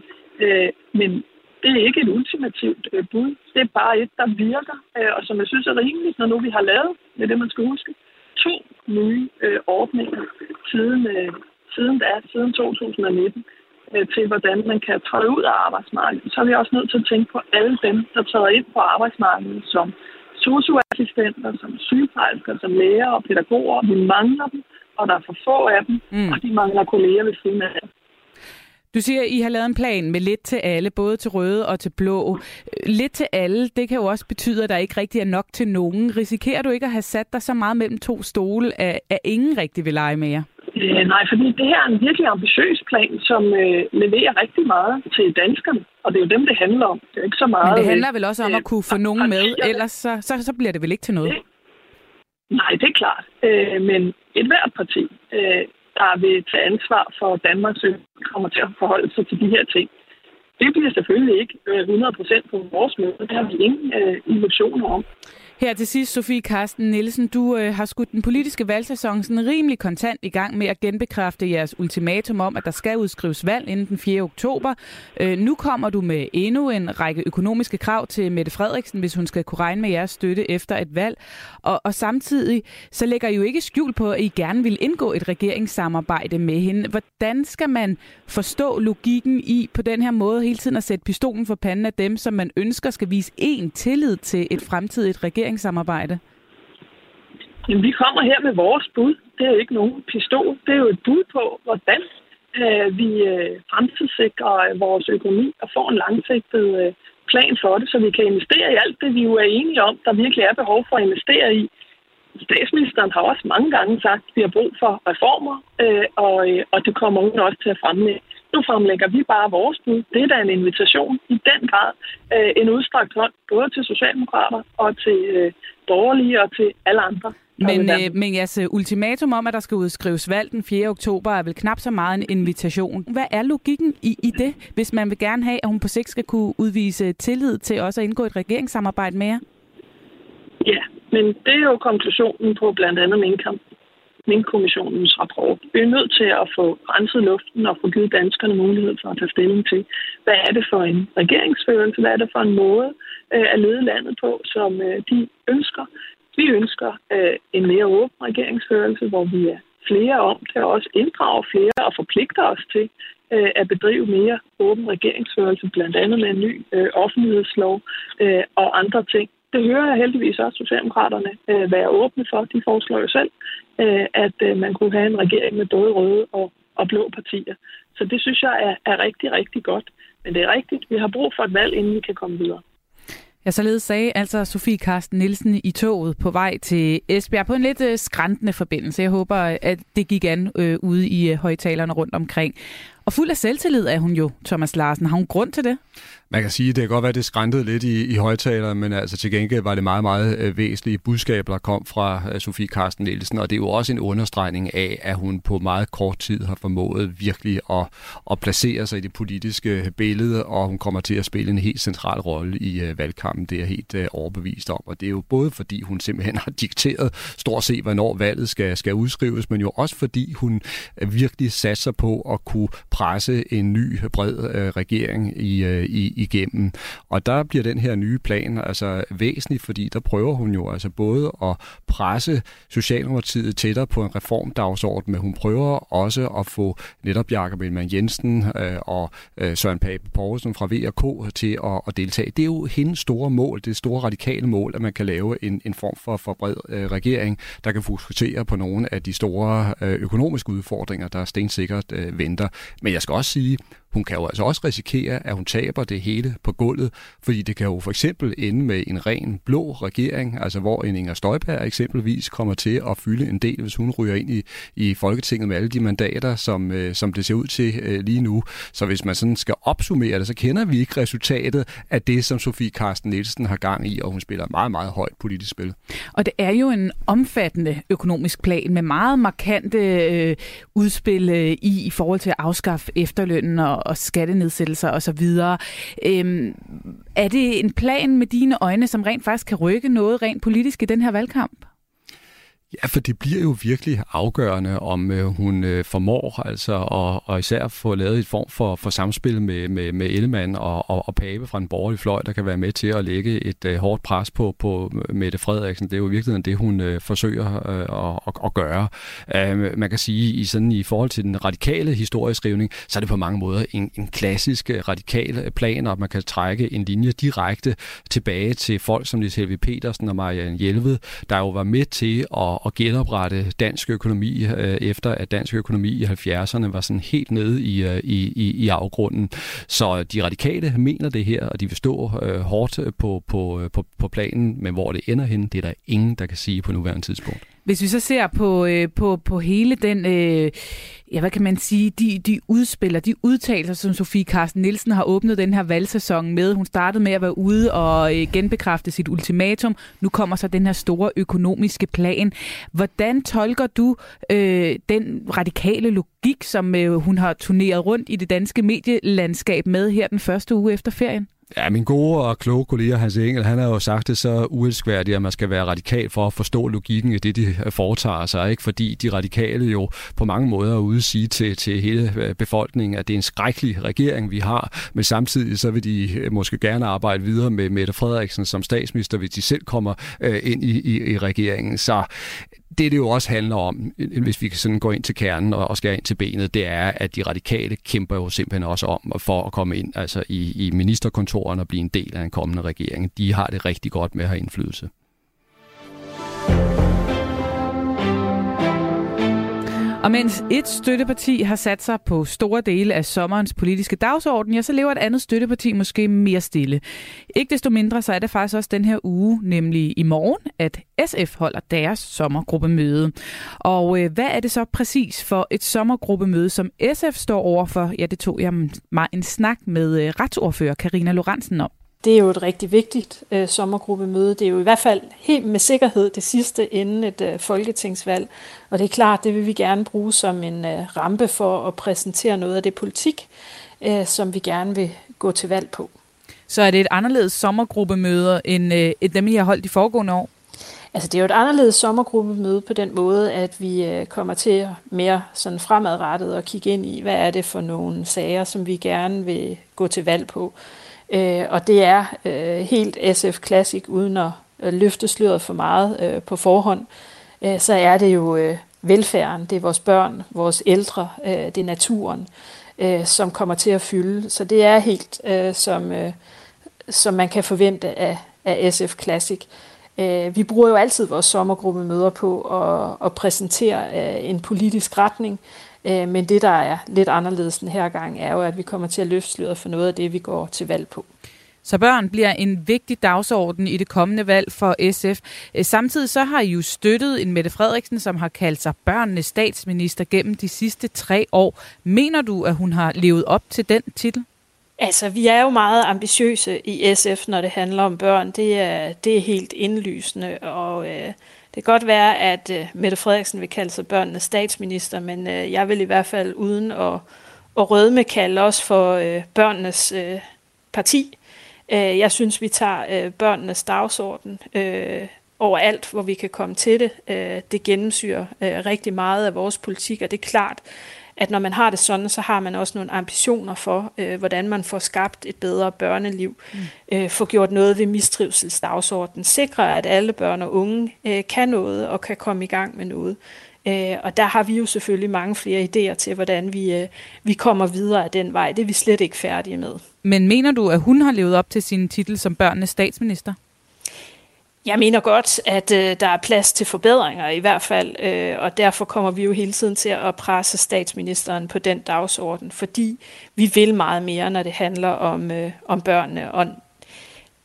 Øh, men det er ikke et ultimativt øh, bud. Det er bare et, der virker, øh, og som jeg synes er rimeligt, når nu vi har lavet, det er det, man skal huske, to nye øh, ordninger siden, øh, siden da, siden 2019 øh, til, hvordan man kan træde ud af arbejdsmarkedet. Så er vi også nødt til at tænke på alle dem, der træder ind på arbejdsmarkedet som socioassistenter, som sygeplejersker, som læger og pædagoger. Vi mangler dem, og der er for få af dem, mm. og de mangler kolleger ved siden af du siger, at I har lavet en plan med lidt til alle, både til røde og til blå. Lidt til alle, det kan jo også betyde, at der ikke rigtig er nok til nogen. Risikerer du ikke at have sat dig så meget mellem to stole, at, at ingen rigtig vil lege med jer? Øh, nej, fordi det her er en virkelig ambitiøs plan, som øh, leverer rigtig meget til danskerne. Og det er jo dem, det handler om. Det er ikke så meget... Men det handler vel også om øh, at kunne få nogen med, ellers så, så, så bliver det vel ikke til noget? Nej, det er klart. Øh, men et hvert parti øh, der vil tage ansvar for Danmarks økonomi, kommer til at forholde sig til de her ting. Det bliver selvfølgelig ikke øh, 100% på vores måde. Det har vi ingen øh, illusioner om. Her til sidst, Sofie Karsten Nielsen, du øh, har skudt den politiske valgsæson sådan rimelig kontant i gang med at genbekræfte jeres ultimatum om, at der skal udskrives valg inden den 4. oktober. Øh, nu kommer du med endnu en række økonomiske krav til Mette Frederiksen, hvis hun skal kunne regne med jeres støtte efter et valg. Og, og samtidig så lægger I jo ikke skjul på, at I gerne vil indgå et regeringssamarbejde med hende. Hvordan skal man forstå logikken i på den her måde hele tiden at sætte pistolen for panden af dem, som man ønsker skal vise en tillid til et fremtidigt regering? Regeringssamarbejde? Jamen, vi kommer her med vores bud. Det er ikke nogen pistol. Det er jo et bud på, hvordan øh, vi øh, fremtidssikrer øh, vores økonomi og får en langsigtet øh, plan for det, så vi kan investere i alt det, vi jo er enige om, der virkelig er behov for at investere i. Statsministeren har også mange gange sagt, at vi har brug for reformer, øh, og, øh, og det kommer hun også til at fremlægge. Nu fremlægger vi bare vores bud. Det er da en invitation i den grad. Øh, en udstrakt hånd, både til socialdemokrater og til øh, borgerlige og til alle andre. Men, øh, men jeres øh, ultimatum om, at der skal udskrives valg den 4. oktober, er vel knap så meget en invitation. Hvad er logikken i, i det, hvis man vil gerne have, at hun på sigt skal kunne udvise tillid til også at indgå et regeringssamarbejde med jer? Ja, men det er jo konklusionen på blandt andet Minkkamp. Minkkommissionens rapport. Vi er nødt til at få renset luften og få givet danskerne mulighed for at tage stilling til, hvad er det for en regeringsførelse, hvad er det for en måde øh, at lede landet på, som øh, de ønsker. Vi ønsker øh, en mere åben regeringsførelse, hvor vi er flere om det, og også inddrager flere og forpligter os til øh, at bedrive mere åben regeringsførelse, blandt andet med en ny øh, offentlighedslov øh, og andre ting det hører jeg heldigvis også Socialdemokraterne øh, være åbne for. De foreslår jo selv, øh, at øh, man kunne have en regering med både røde og, og blå partier. Så det synes jeg er, er rigtig, rigtig godt. Men det er rigtigt, vi har brug for et valg, inden vi kan komme videre. Ja, således sagde altså Sofie Karsten Nielsen i toget på vej til Esbjerg på en lidt øh, skræntende forbindelse. Jeg håber, at det gik an øh, ude i øh, højtalerne rundt omkring. Og fuld af selvtillid er hun jo, Thomas Larsen. Har hun grund til det? Man kan sige, at det kan godt være, at det skræntede lidt i, i højtaleren, men altså til gengæld var det meget, meget øh, væsentlige budskaber, der kom fra øh, Sofie Karsten Nielsen, og det er jo også en understregning af, at hun på meget kort tid har formået virkelig at, at placere sig i det politiske øh, billede, og hun kommer til at spille en helt central rolle i valgkampen. Det er jeg helt overbevist om, og det er jo både fordi hun simpelthen har dikteret stort set, hvornår valget skal, skal udskrives, men jo også fordi hun virkelig satser på at kunne presse en ny bred regering i, i, igennem. Og der bliver den her nye plan altså væsentlig, fordi der prøver hun jo altså både at presse Socialdemokratiet tættere på en reformdagsorden, men hun prøver også at få netop Jakob Ellemann Jensen øh, og øh, Søren Pape Poulsen fra VK til at, at deltage. Det er jo hendes store mål, det store radikale mål, at man kan lave en, en form for, for bred øh, regering, der kan fokusere på nogle af de store øh, økonomiske udfordringer, der stensikkert øh, venter. Men jeg skal også sige, hun kan jo altså også risikere, at hun taber det hele på gulvet, fordi det kan jo for eksempel ende med en ren blå regering, altså hvor en Inger Støjberg eksempelvis kommer til at fylde en del, hvis hun ryger ind i, i Folketinget med alle de mandater, som, øh, som det ser ud til øh, lige nu. Så hvis man sådan skal opsummere det, så kender vi ikke resultatet af det, som Sofie Karsten Nielsen har gang i, og hun spiller meget, meget højt politisk spil. Og det er jo en omfattende økonomisk plan med meget markante øh, udspil øh, i, i forhold til at afskaffe efterlønnen og og skattenedsættelser osv. Øhm, er det en plan med dine øjne, som rent faktisk kan rykke noget rent politisk i den her valgkamp? Ja, for det bliver jo virkelig afgørende, om øh, hun øh, formår altså og, og især få lavet et form for, for samspil med, med, med Ellemann og, og, og Pape fra en borgerlig fløj, der kan være med til at lægge et øh, hårdt pres på, på Mette Frederiksen. Det er jo i virkeligheden det, hun øh, forsøger øh, at, at, gøre. Uh, man kan sige, i sådan i forhold til den radikale historieskrivning, så er det på mange måder en, en klassisk radikal plan, og man kan trække en linje direkte tilbage til folk som Niels Helvi Petersen og Marianne Hjelved, der jo var med til at at genoprette dansk økonomi, øh, efter at dansk økonomi i 70'erne var sådan helt nede i, øh, i, i, i afgrunden. Så de radikale mener det her, og de vil stå øh, hårdt på, på, øh, på, på planen, men hvor det ender hen, det er der ingen, der kan sige på nuværende tidspunkt. Hvis vi så ser på, øh, på, på hele den, øh, ja, hvad kan man sige, de, de udspiller, de udtalelser, som Sofie Carsten Nielsen har åbnet den her valgsæson med. Hun startede med at være ude og øh, genbekræfte sit ultimatum. Nu kommer så den her store økonomiske plan. Hvordan tolker du øh, den radikale logik, som øh, hun har turneret rundt i det danske medielandskab med her den første uge efter ferien? Ja, min gode og kloge kollega Hans Engel, han har jo sagt det så uelskværdigt, at man skal være radikal for at forstå logikken i det, de øh, foretager sig. Ikke? Fordi de radikale jo på mange måder er ude at sige til, til hele øh, befolkningen, at det er en skrækkelig regering, vi har. Men samtidig så vil de øh, måske gerne arbejde videre med Mette Frederiksen som statsminister, hvis de selv kommer øh, ind i, i, i regeringen. Så det, det jo også handler om, øh, øh, hvis vi sådan går ind til kernen og, og skal ind til benet, det er, at de radikale kæmper jo simpelthen også om for at komme ind altså i, i ministerkontoren og blive en del af en kommende regering. De har det rigtig godt med at have indflydelse. Og mens et støtteparti har sat sig på store dele af sommerens politiske dagsorden, ja, så lever et andet støtteparti måske mere stille. Ikke desto mindre, så er det faktisk også den her uge, nemlig i morgen, at SF holder deres sommergruppemøde. Og øh, hvad er det så præcis for et sommergruppemøde, som SF står overfor? Ja, det tog jeg mig en snak med øh, retsordfører Karina Lorentzen om. Det er jo et rigtig vigtigt øh, sommergruppemøde. Det er jo i hvert fald helt med sikkerhed det sidste inden et øh, folketingsvalg. Og det er klart, det vil vi gerne bruge som en øh, rampe for at præsentere noget af det politik, øh, som vi gerne vil gå til valg på. Så er det et anderledes sommergruppemøde end, øh, end dem, I har holdt de foregående år? Altså det er jo et anderledes sommergruppemøde på den måde, at vi øh, kommer til mere sådan fremadrettet og kigge ind i, hvad er det for nogle sager, som vi gerne vil gå til valg på. Øh, og det er øh, helt SF Classic, uden at øh, løfte sløret for meget øh, på forhånd, øh, så er det jo øh, velfærden, det er vores børn, vores ældre, øh, det er naturen, øh, som kommer til at fylde. Så det er helt, øh, som, øh, som man kan forvente af, af SF Classic. Øh, vi bruger jo altid vores sommergruppemøder på at, at præsentere øh, en politisk retning, Øh, men det, der er lidt anderledes den her gang, er jo, at vi kommer til at løfte sløret for noget af det, vi går til valg på. Så børn bliver en vigtig dagsorden i det kommende valg for SF. Øh, samtidig så har I jo støttet en Mette Frederiksen, som har kaldt sig børnenes statsminister gennem de sidste tre år. Mener du, at hun har levet op til den titel? Altså, vi er jo meget ambitiøse i SF, når det handler om børn. Det er, det er helt indlysende, og øh, det kan godt være, at øh, Mette Frederiksen vil kalde sig børnenes statsminister, men øh, jeg vil i hvert fald uden at, at rødme kalde os for øh, børnenes øh, parti. Øh, jeg synes, vi tager øh, børnenes dagsorden øh, overalt, hvor vi kan komme til det. Øh, det gennemsyrer øh, rigtig meget af vores politik, og det er klart, at når man har det sådan, så har man også nogle ambitioner for, øh, hvordan man får skabt et bedre børneliv, mm. øh, får gjort noget ved mistrivselsdagsordenen, sikre, at alle børn og unge øh, kan noget og kan komme i gang med noget. Øh, og der har vi jo selvfølgelig mange flere idéer til, hvordan vi, øh, vi kommer videre af den vej. Det er vi slet ikke færdige med. Men mener du, at hun har levet op til sin titel som børnenes statsminister? Jeg mener godt, at øh, der er plads til forbedringer i hvert fald, øh, og derfor kommer vi jo hele tiden til at presse statsministeren på den dagsorden, fordi vi vil meget mere, når det handler om, øh, om børnene. Og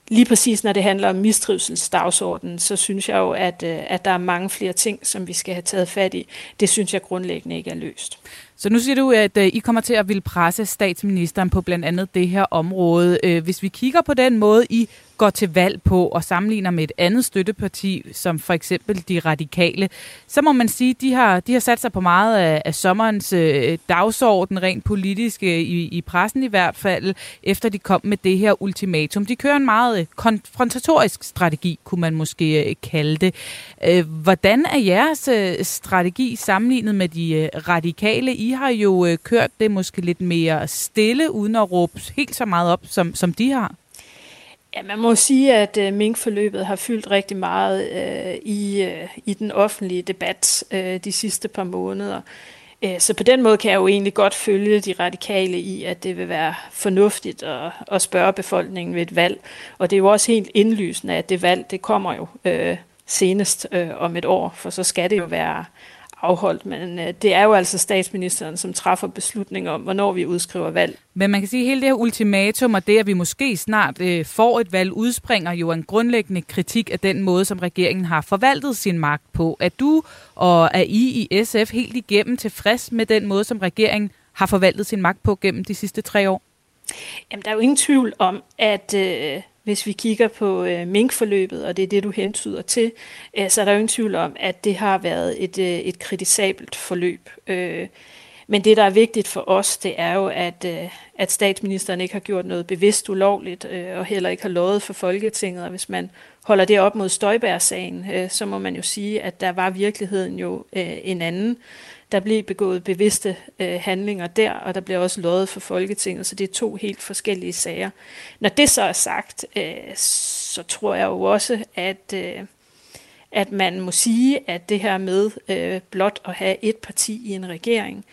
lige præcis når det handler om mistrivselsdagsordenen, så synes jeg jo, at, øh, at der er mange flere ting, som vi skal have taget fat i. Det synes jeg grundlæggende ikke er løst. Så nu siger du, at øh, I kommer til at vil presse statsministeren på blandt andet det her område. Øh, hvis vi kigger på den måde, I går til valg på og sammenligner med et andet støtteparti, som for eksempel de radikale, så må man sige, at de har, de har sat sig på meget af, af sommerens øh, dagsorden, rent politisk, øh, i, i pressen i hvert fald, efter de kom med det her ultimatum. De kører en meget øh, konfrontatorisk strategi, kunne man måske øh, kalde det. Øh, hvordan er jeres øh, strategi sammenlignet med de øh, radikale? I har jo øh, kørt det måske lidt mere stille, uden at råbe helt så meget op, som, som de har. Ja, man må sige, at øh, minkforløbet har fyldt rigtig meget øh, i, øh, i den offentlige debat øh, de sidste par måneder. Øh, så på den måde kan jeg jo egentlig godt følge de radikale i, at det vil være fornuftigt at, at spørge befolkningen ved et valg. Og det er jo også helt indlysende, at det valg, det kommer jo øh, senest øh, om et år, for så skal det jo være afholdt, men øh, det er jo altså statsministeren, som træffer beslutning om, hvornår vi udskriver valg. Men man kan sige, at hele det her ultimatum og det, at vi måske snart øh, får et valg, udspringer jo en grundlæggende kritik af den måde, som regeringen har forvaltet sin magt på. Er du og er I i SF helt igennem tilfreds med den måde, som regeringen har forvaltet sin magt på gennem de sidste tre år? Jamen, der er jo ingen tvivl om, at øh, hvis vi kigger på øh, minkforløbet, og det er det, du hentyder til, øh, så er der jo ingen tvivl om, at det har været et, øh, et kritisabelt forløb. Øh, men det, der er vigtigt for os, det er jo, at, øh, at statsministeren ikke har gjort noget bevidst ulovligt, øh, og heller ikke har lovet for Folketinget. Og hvis man holder det op mod Støjbær-sagen, øh, så må man jo sige, at der var virkeligheden jo øh, en anden. Der blev begået bevidste øh, handlinger der, og der blev også lovet for Folketinget, så det er to helt forskellige sager. Når det så er sagt, øh, så tror jeg jo også, at, øh, at man må sige, at det her med øh, blot at have et parti i en regering,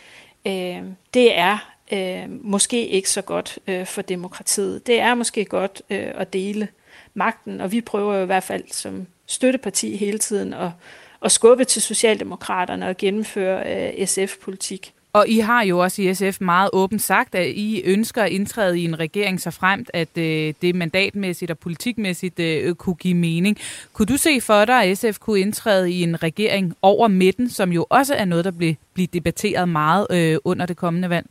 øh, det er øh, måske ikke så godt øh, for demokratiet. Det er måske godt øh, at dele magten, og vi prøver jo i hvert fald som støtteparti hele tiden at at skubbe til Socialdemokraterne og gennemføre øh, SF-politik. Og I har jo også i SF meget åbent sagt, at I ønsker at indtræde i en regering så fremt, at øh, det mandatmæssigt og politikmæssigt øh, kunne give mening. Kunne du se for dig, at SF kunne indtræde i en regering over midten, som jo også er noget, der bliver, bliver debatteret meget øh, under det kommende valg?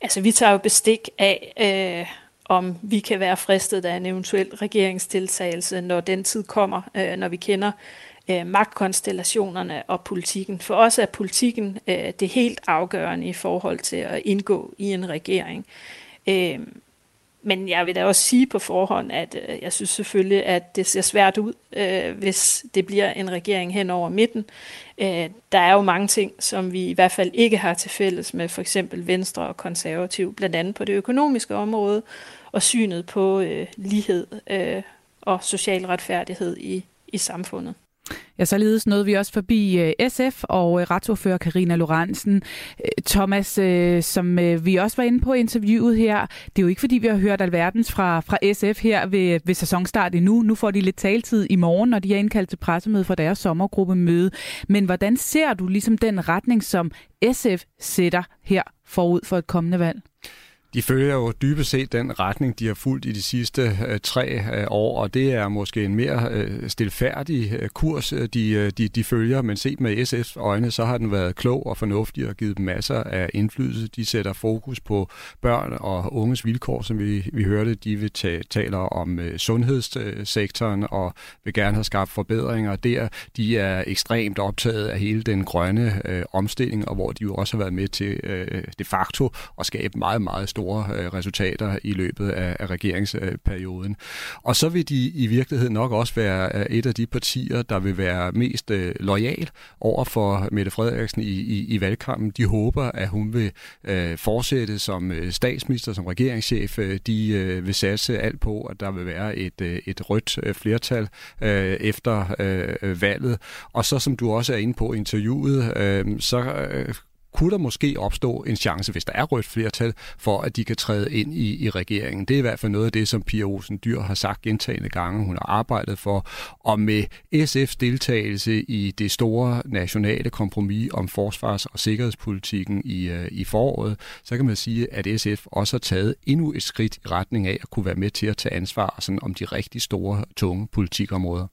Altså, vi tager jo bestik af, øh, om vi kan være fristet af en eventuel regeringsdeltagelse, når den tid kommer, øh, når vi kender øh, magtkonstellationerne og politikken. For os er politikken øh, det helt afgørende i forhold til at indgå i en regering. Øh, men jeg vil da også sige på forhånd, at øh, jeg synes selvfølgelig, at det ser svært ud, øh, hvis det bliver en regering hen over midten. Øh, der er jo mange ting, som vi i hvert fald ikke har til fælles med for eksempel Venstre og Konservativ, blandt andet på det økonomiske område, og synet på øh, lighed øh, og social retfærdighed i, i samfundet. Ja, således nåede vi også forbi øh, SF og øh, retsordfører Karina Lorentzen. Øh, Thomas, som vi også var inde på interviewet her, det er jo ikke fordi, vi har hørt alverdens fra, fra SF her ved, ved sæsonstart endnu. Nu får de lidt taltid i morgen, når de er indkaldt til pressemøde for deres sommergruppemøde. Men hvordan ser du ligesom den retning, som SF sætter her forud for et kommende valg? De følger jo dybest set den retning, de har fulgt i de sidste øh, tre øh, år, og det er måske en mere øh, stilfærdig øh, kurs, øh, de, øh, de, de følger, men set med SF's øjne, så har den været klog og fornuftig og givet dem masser af indflydelse. De sætter fokus på børn og unges vilkår, som vi, vi hørte. De vil ta- taler om øh, sundhedssektoren øh, og vil gerne have skabt forbedringer der. De er ekstremt optaget af hele den grønne øh, omstilling, og hvor de jo også har været med til øh, de facto at skabe meget, meget store øh, resultater i løbet af, af regeringsperioden. Og så vil de i virkeligheden nok også være øh, et af de partier, der vil være mest øh, lojal over for Mette Frederiksen i, i, i valgkampen. De håber, at hun vil øh, fortsætte som øh, statsminister, som regeringschef. Øh, de øh, vil satse alt på, at der vil være et, øh, et rødt flertal øh, efter øh, valget. Og så som du også er inde på i interviewet, øh, så kunne der måske opstå en chance, hvis der er rødt flertal, for at de kan træde ind i, i regeringen. Det er i hvert fald noget af det, som Pia Olsen Dyr har sagt gentagende gange, hun har arbejdet for. Og med SF's deltagelse i det store nationale kompromis om forsvars- og sikkerhedspolitikken i, øh, i foråret, så kan man sige, at SF også har taget endnu et skridt i retning af at kunne være med til at tage ansvar sådan, om de rigtig store, tunge politikområder.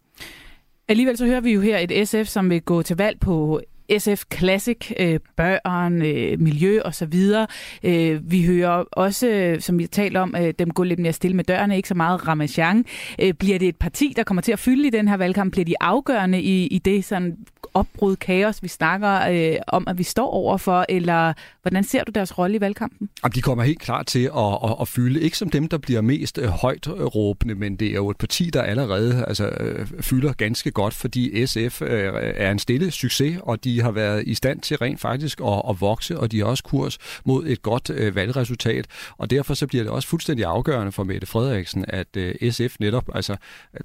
Alligevel så hører vi jo her et SF, som vil gå til valg på SF Classic, øh, børn, øh, miljø og så videre. Øh, vi hører også, øh, som vi talt om, øh, dem gå lidt mere stille med dørene, ikke så meget ramachan. Øh, bliver det et parti, der kommer til at fylde i den her valgkamp? Bliver de afgørende i, i det sådan opbrud, kaos, vi snakker øh, om, at vi står overfor, eller hvordan ser du deres rolle i valgkampen? Jamen, de kommer helt klart til at, at, at fylde, ikke som dem, der bliver mest øh, højt råbende, men det er jo et parti, der allerede altså, øh, fylder ganske godt, fordi SF øh, er en stille succes, og de har været i stand til rent faktisk at, at vokse, og de har også kurs mod et godt øh, valgresultat, og derfor så bliver det også fuldstændig afgørende for Mette Frederiksen, at øh, SF netop altså,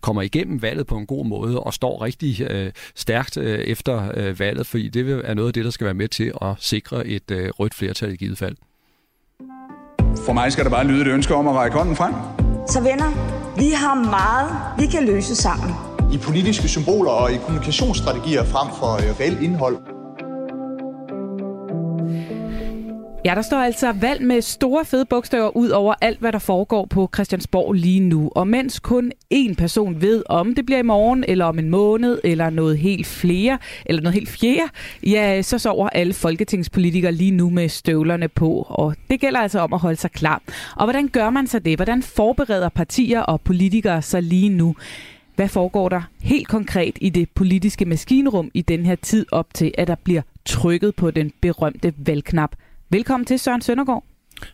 kommer igennem valget på en god måde, og står rigtig øh, stærkt øh, efter øh, valget, fordi det er noget af det, der skal være med til at sikre et øh, rødt flertal i givet fald. For mig skal der bare lyde et ønske om at række hånden frem. Så venner, vi har meget, vi kan løse sammen. I politiske symboler og i kommunikationsstrategier frem for øh, reelt indhold. Ja, der står altså valg med store fede bogstaver ud over alt, hvad der foregår på Christiansborg lige nu. Og mens kun én person ved, om det bliver i morgen, eller om en måned, eller noget helt flere, eller noget helt fjerde, ja, så sover alle folketingspolitikere lige nu med støvlerne på. Og det gælder altså om at holde sig klar. Og hvordan gør man så det? Hvordan forbereder partier og politikere sig lige nu? Hvad foregår der helt konkret i det politiske maskinrum i den her tid op til, at der bliver trykket på den berømte valgknap? Velkommen til Søren Søndergaard.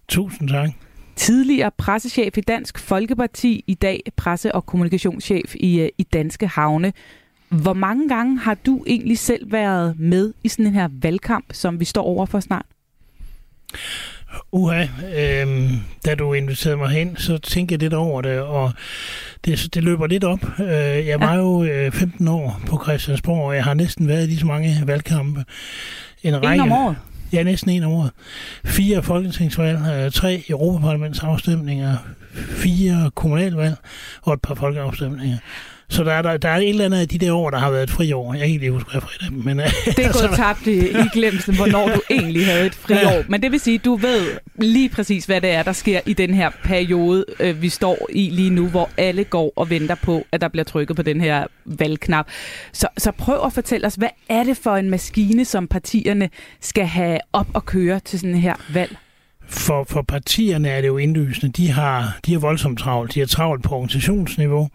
Tusind tak. Tidligere pressechef i Dansk Folkeparti, i dag presse- og kommunikationschef i, øh, i Danske Havne. Hvor mange gange har du egentlig selv været med i sådan en her valgkamp, som vi står over for snart? Uha, øh, da du inviterede mig hen, så tænkte jeg lidt over det, og det, det løber lidt op. Øh, jeg var ja. jo øh, 15 år på Christiansborg, og jeg har næsten været i lige så mange valgkampe. En, en række, om året? Ja, næsten en om året. Fire folketingsvalg, øh, tre Europaparlamentsafstemninger, fire kommunalvalg og et par folkeafstemninger. Så der er, der, der er et eller andet af de der år, der har været et friår. Jeg kan ikke lige huske, hvad fri det men... Det er gået altså, tabt i, i glemsen, hvornår du egentlig havde et friår. Ja. Men det vil sige, du ved lige præcis, hvad det er, der sker i den her periode, øh, vi står i lige nu, hvor alle går og venter på, at der bliver trykket på den her valgknap. Så, så prøv at fortælle os, hvad er det for en maskine, som partierne skal have op og køre til sådan her valg? For, for partierne er det jo indlysende. De har, de har voldsomt travlt. De har travlt på organisationsniveau.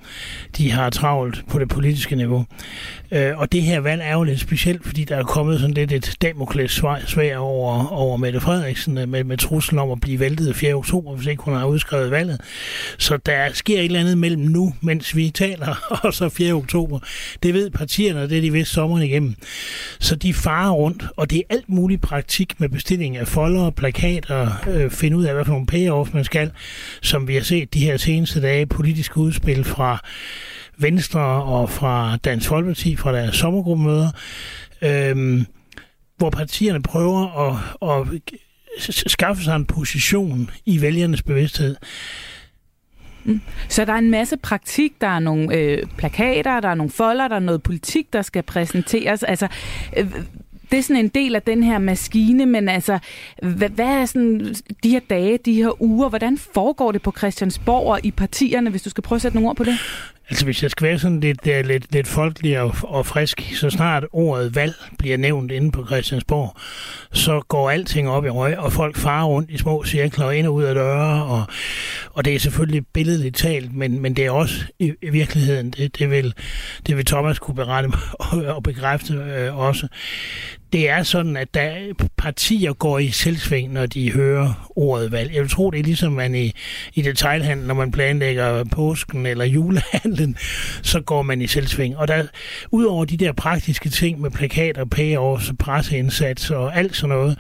De har travlt på det politiske niveau. Øh, og det her valg er jo lidt specielt, fordi der er kommet sådan lidt et Damokles svær over, over Mette Frederiksen med, med truslen om at blive væltet 4. oktober, hvis ikke hun har udskrevet valget. Så der sker et eller andet mellem nu, mens vi taler, og så 4. oktober. Det ved partierne, og det er de vidst sommeren igennem. Så de farer rundt, og det er alt muligt praktik med bestilling af folder, plakater, øh, finde ud af, hvad for nogle payoff man skal, som vi har set de her seneste dage, politiske udspil fra Venstre og fra Dansk Folkeparti, fra deres sommergruppemøder, øh, hvor partierne prøver at, at skaffe sig en position i vælgernes bevidsthed. Mm. Så der er en masse praktik, der er nogle øh, plakater, der er nogle folder, der er noget politik, der skal præsenteres. Altså, øh, det er sådan en del af den her maskine, men altså, hvad, hvad er sådan de her dage, de her uger, hvordan foregår det på Christiansborg og i partierne, hvis du skal prøve at sætte nogle ord på det? Altså hvis jeg skal være sådan lidt, uh, lidt, lidt folkelig og, og frisk, så snart ordet valg bliver nævnt inde på Christiansborg, så går alting op i røg, og folk farer rundt i små cirkler ind og ud af døre, og, og det er selvfølgelig billedligt talt, men, men det er også i, i virkeligheden, det, det, vil, det vil Thomas kunne berette og, og bekræfte øh, også. Det er sådan, at der partier går i selvsving, når de hører ordet valg. Jeg tror, det er ligesom man i, i detailhandlen, når man planlægger påsken eller julehandlen, så går man i selvsving. Og der, udover de der praktiske ting med plakater, payoffs, presseindsats og alt sådan noget,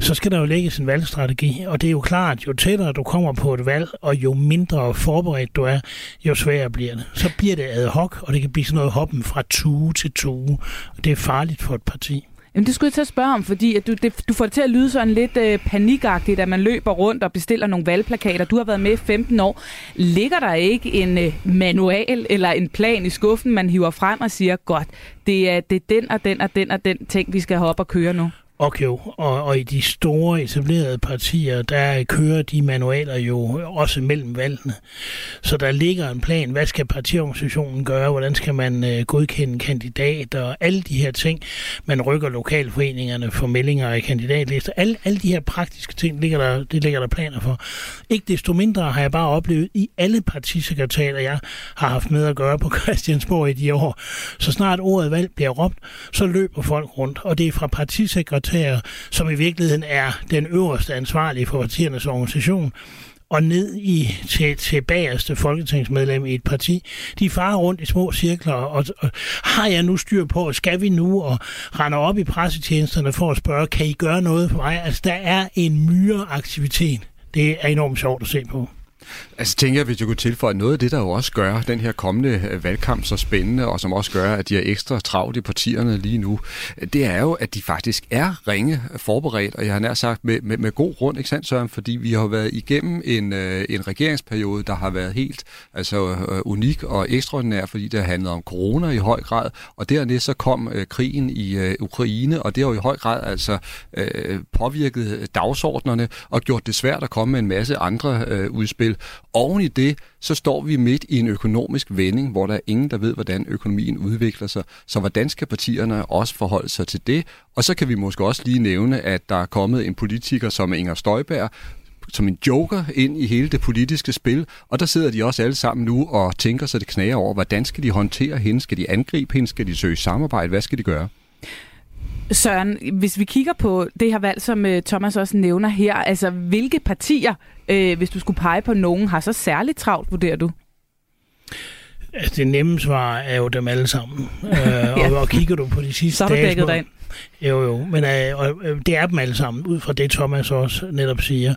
så skal der jo lægges en valgstrategi. Og det er jo klart, jo tættere du kommer på et valg, og jo mindre forberedt du er, jo sværere bliver det. Så bliver det ad hoc, og det kan blive sådan noget hoppen fra tue til tue. Og det er farligt for et parti. Jamen, det skulle jeg til at spørge om, fordi at du, det, du får det til at lyde sådan lidt øh, panikagtigt, at man løber rundt og bestiller nogle valgplakater. Du har været med i 15 år. Ligger der ikke en øh, manual eller en plan i skuffen, man hiver frem og siger, godt, det er, det er den og den og den og den ting, vi skal have op og køre nu? Okay, og, og i de store etablerede partier, der kører de manualer jo også mellem valgene. Så der ligger en plan, hvad skal partiorganisationen gøre, hvordan skal man øh, godkende kandidater, og alle de her ting. Man rykker lokalforeningerne for meldinger af kandidatlister. Alle, alle de her praktiske ting, ligger der, det ligger der planer for. Ikke desto mindre har jeg bare oplevet i alle partisekretærer, jeg har haft med at gøre på Christiansborg i de år, så snart ordet valg bliver råbt, så løber folk rundt, og det er fra partisekretærer sekretær, som i virkeligheden er den øverste ansvarlige for partiernes organisation, og ned i til, til bagerste folketingsmedlem i et parti. De farer rundt i små cirkler, og, og har jeg nu styr på, skal vi nu, og render op i pressetjenesterne for at spørge, kan I gøre noget for mig? Altså, der er en myre aktivitet. Det er enormt sjovt at se på. Altså tænker jeg, hvis jeg kunne tilføje noget af det, der jo også gør den her kommende øh, valgkamp så spændende, og som også gør, at de er ekstra travlt i partierne lige nu, øh, det er jo, at de faktisk er ringe forberedt, og jeg har nær sagt med, med, med god grund, ikke sandt Søren? Fordi vi har været igennem en, øh, en regeringsperiode, der har været helt altså, unik og ekstraordinær, fordi det har handlet om corona i høj grad, og dernæst så kom øh, krigen i øh, Ukraine, og det har jo i høj grad altså øh, påvirket dagsordnerne og gjort det svært at komme med en masse andre øh, udspil. Oven i det, så står vi midt i en økonomisk vending, hvor der er ingen, der ved, hvordan økonomien udvikler sig. Så hvordan skal partierne også forholde sig til det? Og så kan vi måske også lige nævne, at der er kommet en politiker som Inger Støjberg, som en joker ind i hele det politiske spil, og der sidder de også alle sammen nu og tænker sig det knager over, hvordan skal de håndtere hende? Skal de angribe hende? Skal de søge samarbejde? Hvad skal de gøre? Søren, hvis vi kigger på det her valg, som øh, Thomas også nævner her, altså hvilke partier, øh, hvis du skulle pege på nogen, har så særligt travlt, vurderer du? Altså, det nemme svar er jo dem alle sammen. øh, ja. og, og kigger du på de sidste Så har du dækket dig ind. Jo, jo, men øh, og, øh, det er dem alle sammen, ud fra det Thomas også netop siger.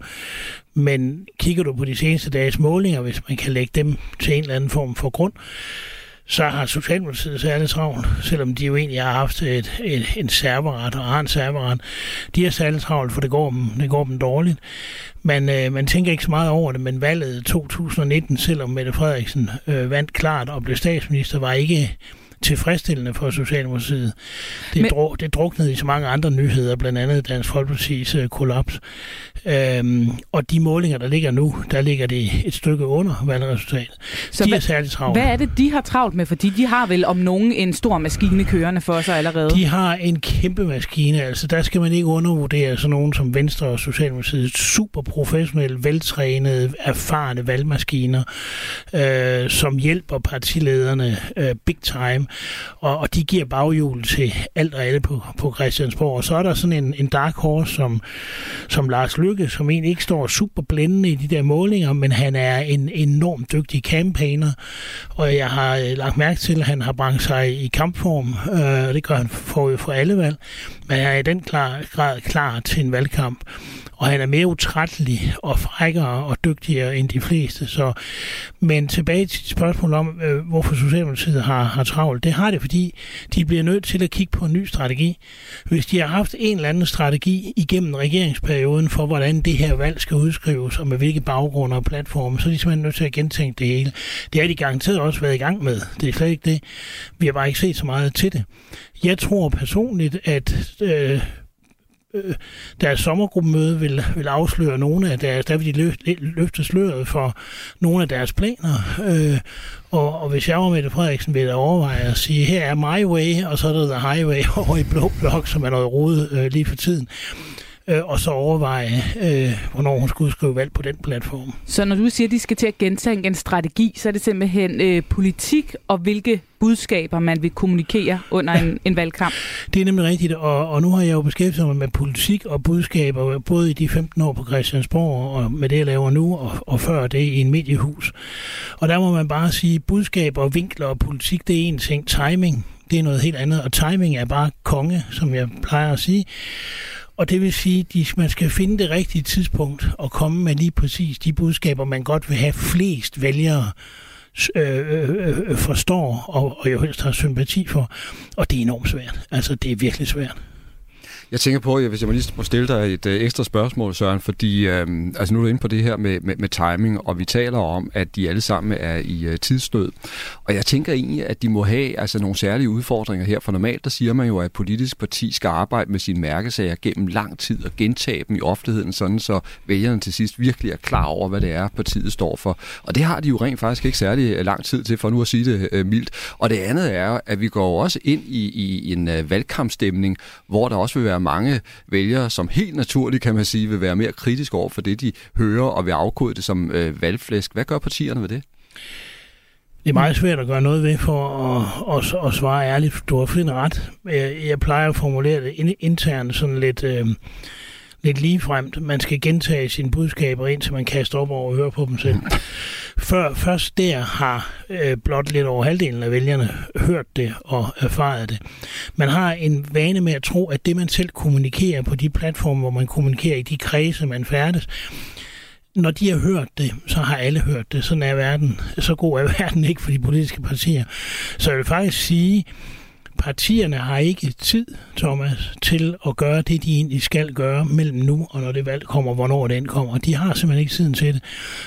Men kigger du på de seneste dages målinger, hvis man kan lægge dem til en eller anden form for grund, så har Socialdemokratiet særlig travlt, selvom de jo egentlig har haft et, et, en serveret og har en serveret. De har særlig travlt, for det går dem, det går dem dårligt. Man, øh, man tænker ikke så meget over det, men valget 2019, selvom Mette Frederiksen øh, vandt klart og blev statsminister, var ikke tilfredsstillende for Socialdemokratiet. Det, Men... dro, det druknede i så mange andre nyheder, blandt andet Dansk Folkeparti's uh, kollaps. Øhm, og de målinger, der ligger nu, der ligger det et stykke under valgresultatet. Så de hvad, er særligt travlt. Hvad er det, de har travlt med? Fordi de har vel om nogen en stor maskine kørende for sig allerede. De har en kæmpe maskine. Altså, der skal man ikke undervurdere sådan nogen som Venstre og Socialdemokratiet. Super professionelle, veltrænede, erfarne valgmaskiner, øh, som hjælper partilederne øh, big time og, og de giver baghjul til alt og alle på, på Christiansborg. Og så er der sådan en, en dark horse som, som Lars Lykke, som egentlig ikke står super blændende i de der målinger, men han er en enormt dygtig campaigner, og jeg har øh, lagt mærke til, at han har brændt sig i kampform, øh, og det gør han for, for alle valg, men han er i den klar, grad klar til en valgkamp og han er mere utrættelig og frækkere og dygtigere end de fleste. Så, men tilbage til spørgsmålet om, øh, hvorfor Socialdemokratiet har, har travlt travlt. Det har det, fordi de bliver nødt til at kigge på en ny strategi. Hvis de har haft en eller anden strategi igennem regeringsperioden for, hvordan det her valg skal udskrives, og med hvilke baggrunde og platforme, så er de simpelthen nødt til at gentænke det hele. Det har de garanteret også været i gang med. Det er slet ikke det. Vi har bare ikke set så meget til det. Jeg tror personligt, at øh, øh, deres sommergruppemøde vil, vil afsløre nogle af deres, der vil de løfte, løfte sløret for nogle af deres planer. Øh, og, og hvis jeg var Mette Frederiksen, ville jeg overveje at sige, her er my way, og så er der the highway over i blå blok, som er noget rodet øh, lige for tiden øh, og så overveje, øh, hvornår hun skulle skrive valg på den platform. Så når du siger, at de skal til at gentænke en strategi, så er det simpelthen øh, politik og hvilke budskaber, man vil kommunikere under en, en valgkamp? Det er nemlig rigtigt, og, og nu har jeg jo beskæftiget mig med politik og budskaber, både i de 15 år på Christiansborg, og med det, jeg laver nu, og, og før det i en mediehus. Og der må man bare sige, budskaber, vinkler og politik, det er en ting. Timing, det er noget helt andet, og timing er bare konge, som jeg plejer at sige. Og det vil sige, at man skal finde det rigtige tidspunkt og komme med lige præcis de budskaber, man godt vil have flest vælgere øh øh, øh, øh, forstår og, og jo helst har sympati for. Og det er enormt svært. Altså, det er virkelig svært. Jeg tænker på, hvis jeg må lige stille dig et øh, ekstra spørgsmål, Søren, fordi øh, altså nu er du inde på det her med, med, med timing, og vi taler om, at de alle sammen er i øh, tidsnød. Og jeg tænker egentlig, at de må have altså, nogle særlige udfordringer her, for normalt der siger man jo, at et politisk parti skal arbejde med sine mærkesager gennem lang tid og gentage dem i offentligheden, sådan så vælgerne til sidst virkelig er klar over, hvad det er, partiet står for. Og det har de jo rent faktisk ikke særlig øh, lang tid til, for nu at sige det øh, mildt. Og det andet er, at vi går også ind i, i en øh, valgkampstemning, hvor der også vil være mange vælgere, som helt naturligt, kan man sige, vil være mere kritisk over for det, de hører, og vil afkode det som øh, valgflæsk. Hvad gør partierne ved det? Det er meget svært at gøre noget ved for at, at, at svare ærligt. Du har fint ret. Jeg, jeg plejer at formulere det internt sådan lidt... Øh, lidt ligefremt. Man skal gentage sine budskaber, indtil man kaster op over og hører på dem selv. Før, først der har øh, blot lidt over halvdelen af vælgerne hørt det og erfaret det. Man har en vane med at tro, at det man selv kommunikerer på de platforme, hvor man kommunikerer i de kredse, man færdes, når de har hørt det, så har alle hørt det. Sådan er verden. Så god er verden ikke for de politiske partier. Så jeg vil faktisk sige, partierne har ikke tid, Thomas, til at gøre det, de egentlig skal gøre mellem nu og når det valg kommer, hvornår det kommer. De har simpelthen ikke tiden til det.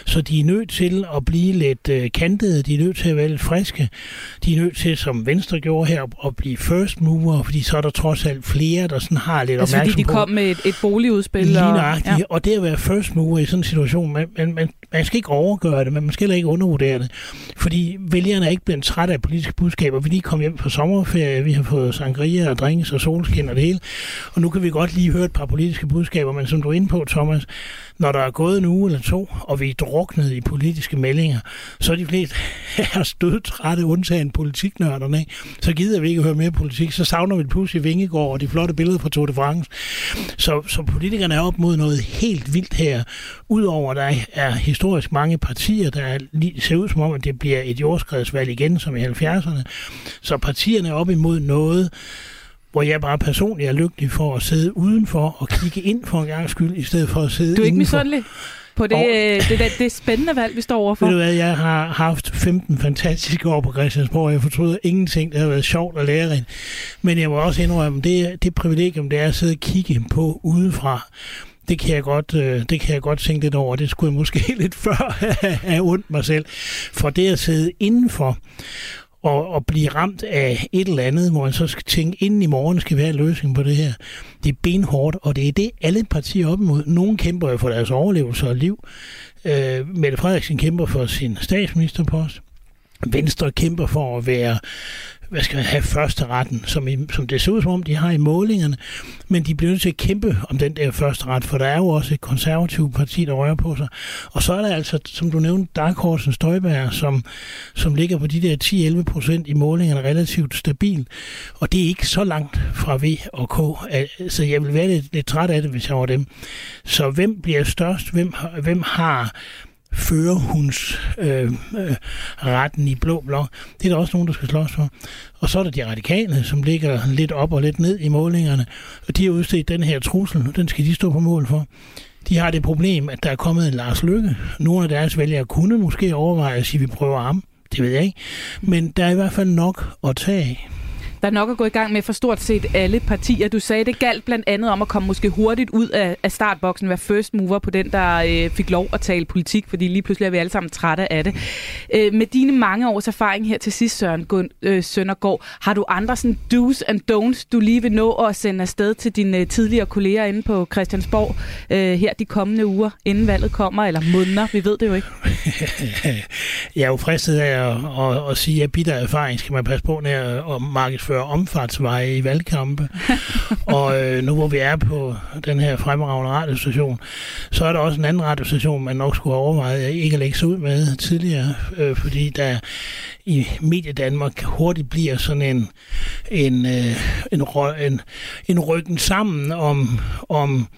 Så de er nødt til at blive lidt øh, kantede, de er nødt til at være lidt friske. De er nødt til, som Venstre gjorde her, at blive first mover, fordi så er der trods alt flere, der sådan har lidt altså, opmærksomhed fordi de kom med et, et boligudspil. Lige og, ja. og det at være first mover i sådan en situation, man, man, man, man skal ikke overgøre det, men man skal heller ikke undervurdere det. Fordi vælgerne er ikke blevet trætte af politiske budskaber. Vi lige kom hjem på sommerferie, vi har fået sangria og drinks og solskin og det hele. Og nu kan vi godt lige høre et par politiske budskaber, men som du er inde på, Thomas, når der er gået en uge eller to, og vi er druknet i politiske meldinger, så er de fleste her stødtrætte, undtagen politiknørderne. Ikke? Så gider vi ikke høre mere politik. Så savner vi pludselig Vingegård og de flotte billeder fra Tour de France. Så, så politikerne er op mod noget helt vildt her. Udover at der er historisk mange partier, der ser ud som om, at det bliver et jordskredsvalg igen, som i 70'erne. Så partierne er op imod noget, hvor jeg bare personligt er lykkelig for at sidde udenfor og kigge ind for en gang skyld, i stedet for at sidde Du er ikke indenfor. misundelig på det, og, det, det, det spændende valg, vi står overfor? Ved du hvad, jeg har haft 15 fantastiske år på Christiansborg, jeg fortryder ingenting, det har været sjovt og lærerigt. Men jeg må også indrømme, det, det privilegium, det er at sidde og kigge på udefra, det kan jeg godt, øh, det kan jeg godt tænke lidt over. Det skulle jeg måske lidt før have ondt mig selv. For det at sidde indenfor og, og blive ramt af et eller andet, hvor man så skal tænke, inden i morgen skal være en løsning på det her. Det er benhårdt, og det er det, alle partier op imod. Nogle kæmper jo for deres overlevelse og liv. Øh, Mette Frederiksen kæmper for sin statsministerpost. Venstre kæmper for at være hvad skal man have første retten, som, i, som det ser ud som om, de har i målingerne, men de bliver nødt til at kæmpe om den der første ret, for der er jo også et konservativt parti, der rører på sig. Og så er der altså, som du nævnte, Dark Horsen Støjberg, som, som ligger på de der 10-11 procent i målingerne relativt stabil, og det er ikke så langt fra V og K, så jeg vil være lidt, lidt træt af det, hvis jeg var dem. Så hvem bliver størst? Hvem, hvem har førerhunds øh, øh, i blå blok. Det er der også nogen, der skal slås for. Og så er der de radikale, som ligger lidt op og lidt ned i målingerne. Og de har udstedt den her trussel, og den skal de stå på mål for. De har det problem, at der er kommet en Lars Lykke. Nogle af deres vælgere kunne måske overveje at sige, at vi prøver ham. Det ved jeg ikke. Men der er i hvert fald nok at tage af. Der er nok at gå i gang med for stort set alle partier. Du sagde, det galt blandt andet om at komme måske hurtigt ud af, af startboksen, være first mover på den, der øh, fik lov at tale politik, fordi lige pludselig er vi alle sammen trætte af det. Øh, med dine mange års erfaring her til sidst, Søren Gun, øh, Søndergaard, har du andre sådan do's and don'ts, du lige vil nå at sende afsted til dine øh, tidligere kolleger inde på Christiansborg øh, her de kommende uger, inden valget kommer, eller måneder? Vi ved det jo ikke. jeg er jo fristet af at, at, at sige, at bitter erfaring skal man passe på, når at markedsføre omfartsveje i valgkampe. og øh, nu hvor vi er på den her fremragende radiostation, så er der også en anden radiostation, man nok skulle overveje ikke at lægge sig ud med tidligere, øh, fordi der i Medie Danmark hurtigt bliver sådan en, en, øh, en, en, en rykken sammen om, om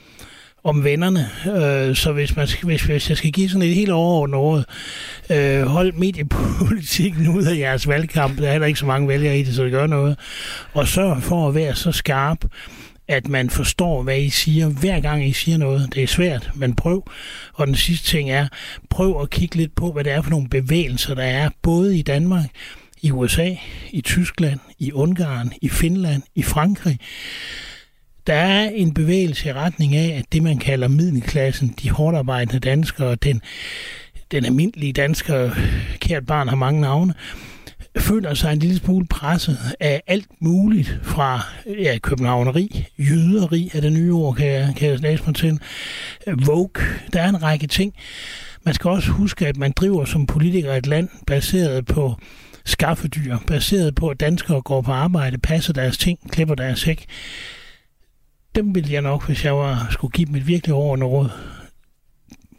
om vennerne. Øh, så hvis, man, hvis, hvis jeg skal give sådan et helt overordnet råd, øh, hold mediepolitikken ud af jeres valgkamp. Der er heller ikke så mange vælgere i det, så det gør noget. Og sørg for at være så skarp, at man forstår, hvad I siger, hver gang I siger noget. Det er svært, men prøv. Og den sidste ting er, prøv at kigge lidt på, hvad det er for nogle bevægelser, der er, både i Danmark, i USA, i Tyskland, i Ungarn, i Finland, i Frankrig der er en bevægelse i retning af, at det, man kalder middelklassen, de hårdarbejdende danskere, den, den almindelige dansker, kært barn har mange navne, føler sig en lille smule presset af alt muligt fra ja, københavneri, jyderi af det nye ord, kan jeg, kan jeg læse mig til, Vogue, der er en række ting. Man skal også huske, at man driver som politiker et land baseret på skaffedyr, baseret på, at danskere går på arbejde, passer deres ting, klipper deres hæk dem ville jeg nok, hvis jeg var, skulle give dem et virkelig overordnet råd,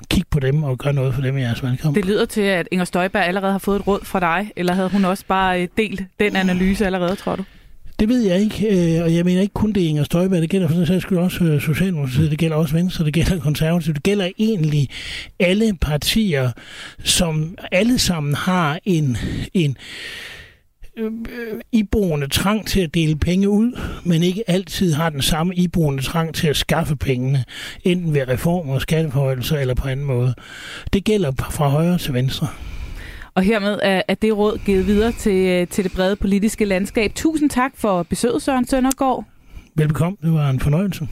kig på dem og gøre noget for dem i jeres valgkamp. Det lyder til, at Inger Støjberg allerede har fået et råd fra dig, eller havde hun også bare øh, delt den analyse allerede, tror du? Det ved jeg ikke, øh, og jeg mener ikke kun det Inger Støjberg, det gælder for den sags skyld også øh, Socialdemokratiet, det gælder også Venstre, det gælder Konservativt, det gælder egentlig alle partier, som alle sammen har en, en øh, iboende trang til at dele penge ud, men ikke altid har den samme iboende trang til at skaffe pengene, enten ved reformer, skatteforholdelser eller på anden måde. Det gælder fra højre til venstre. Og hermed er, er det råd givet videre til, øh, til det brede politiske landskab. Tusind tak for besøget, Søren Søndergaard. Velbekomme, det var en fornøjelse.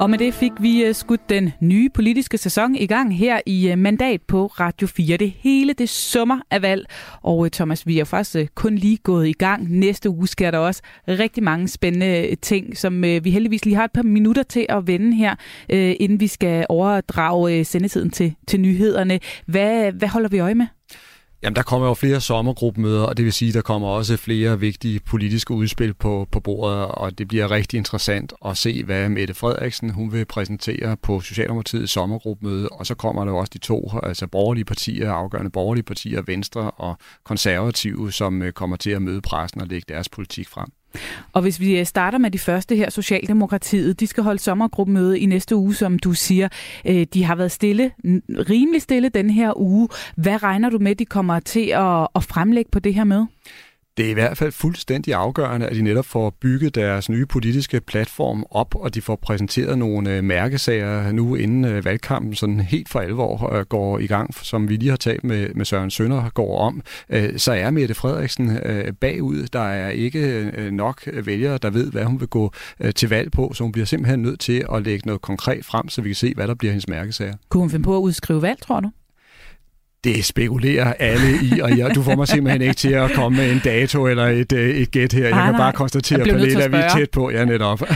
Og med det fik vi øh, skudt den nye politiske sæson i gang her i øh, Mandat på Radio 4. Det hele det summer af valg. Og øh, Thomas, vi er faktisk kun lige gået i gang. Næste uge sker der også rigtig mange spændende ting, som vi heldigvis lige har et par minutter til at vende her, inden vi skal overdrage sendetiden til, til nyhederne. Hvad, hvad holder vi øje med? Jamen, der kommer jo flere sommergruppemøder, og det vil sige, der kommer også flere vigtige politiske udspil på, på bordet, og det bliver rigtig interessant at se, hvad Mette Frederiksen hun vil præsentere på Socialdemokratiets sommergruppemøde, og så kommer der jo også de to altså borgerlige partier, afgørende borgerlige partier, Venstre og Konservative, som øh, kommer til at møde pressen og lægge deres politik frem. Og hvis vi øh, starter med de første her, Socialdemokratiet, de skal holde sommergruppemøde i næste uge, som du siger. Øh, de har været stille, rimelig stille den her uge. Hvad regner du med, de kommer til at, at fremlægge på det her med? Det er i hvert fald fuldstændig afgørende, at de netop får bygget deres nye politiske platform op, og de får præsenteret nogle øh, mærkesager nu, inden øh, valgkampen sådan helt for alvor øh, går i gang, som vi lige har talt med, med Søren Sønder går om. Så er Mette Frederiksen bagud. Der er ikke nok vælgere, der ved, hvad hun vil gå til valg på, så hun bliver simpelthen nødt til at lægge noget konkret frem, så vi kan se, hvad der bliver hendes mærkesager. Kunne hun finde på at udskrive valg, tror du? Det spekulerer alle i, og jeg, du får mig simpelthen ikke til at komme med en dato eller et, øh, et gæt her. Jeg kan nej, bare konstatere, Pernille, at vi er tæt på. Ja, netop.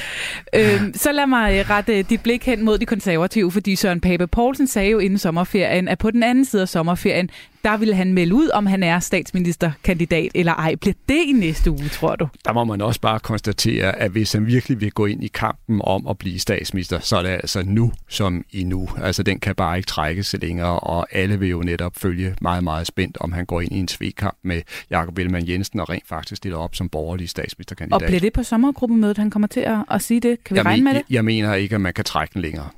øhm, så lad mig øh, rette dit blik hen mod de konservative, fordi Søren Pape Poulsen sagde jo inden sommerferien, at på den anden side af sommerferien, der vil han melde ud, om han er statsministerkandidat eller ej. Bliver det i næste uge, tror du? Der må man også bare konstatere, at hvis han virkelig vil gå ind i kampen om at blive statsminister, så er det altså nu som i nu. Altså den kan bare ikke trækkes længere, og alle vil jo netop følge meget, meget spændt, om han går ind i en svigkamp med Jakob Ellemann Jensen og rent faktisk stiller op som borgerlig statsministerkandidat. Og bliver det på sommergruppemødet, han kommer til at, at sige det? Kan vi jeg regne med det? Jeg, jeg mener ikke, at man kan trække den længere.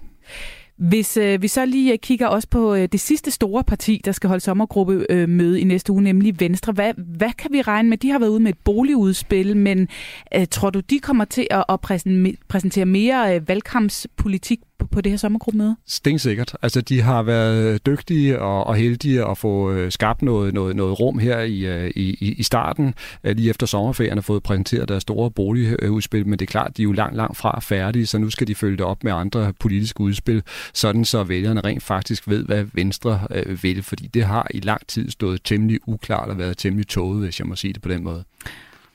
Hvis øh, vi så lige øh, kigger også på øh, det sidste store parti, der skal holde sommergruppe øh, møde i næste uge, nemlig Venstre. Hvad, hvad kan vi regne med? De har været ude med et boligudspil, men øh, tror du, de kommer til at, at præsentere mere øh, valgkampspolitik på, på det her sommergruppemøde? Stensikkert. Altså, de har været dygtige og, og heldige at få øh, skabt noget, noget, noget rum her i, øh, i, i starten, øh, lige efter sommerferien, og fået præsenteret deres store boligudspil, men det er klart, de er jo langt, langt fra færdige, så nu skal de følge det op med andre politiske udspil, sådan så vælgerne rent faktisk ved, hvad Venstre øh, vil, fordi det har i lang tid stået temmelig uklart og været temmelig tåget, hvis jeg må sige det på den måde.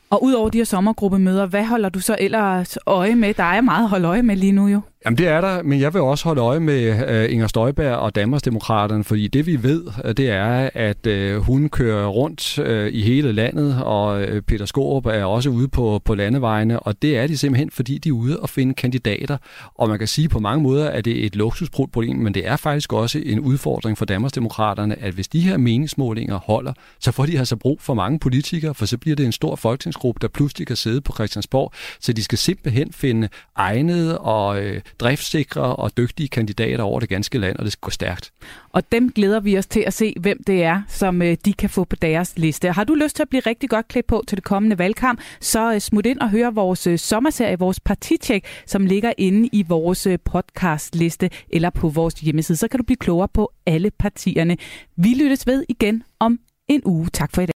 Og udover de her sommergruppemøder, hvad holder du så ellers øje med? Der er meget at holde øje med lige nu jo. Jamen det er der, men jeg vil også holde øje med øh, Inger Støjberg og Danmarksdemokraterne, fordi det vi ved, øh, det er, at øh, hun kører rundt i hele landet, og Peter Skorup er også ude på, på landevejene, og det er de simpelthen, fordi de er ude og finde kandidater. Og man kan sige på mange måder, at det er et luksusproblem, men det er faktisk også en udfordring for Danmarksdemokraterne, at hvis de her meningsmålinger holder, så får de altså brug for mange politikere, for så bliver det en stor folketingsgruppe, der pludselig kan sidde på Christiansborg, så de skal simpelthen finde egnede og øh, driftsikre og dygtige kandidater over det ganske land, og det skal gå stærkt. Og dem glæder vi os til at se, hvem det er, som øh, de kan få på deres liste. Har du lyst til at blive rigtig godt klædt på til det kommende valgkamp, så øh, smut ind og hør vores øh, sommerserie, vores partitjek, som ligger inde i vores podcastliste eller på vores hjemmeside. Så kan du blive klogere på alle partierne. Vi lyttes ved igen om en uge. Tak for i dag.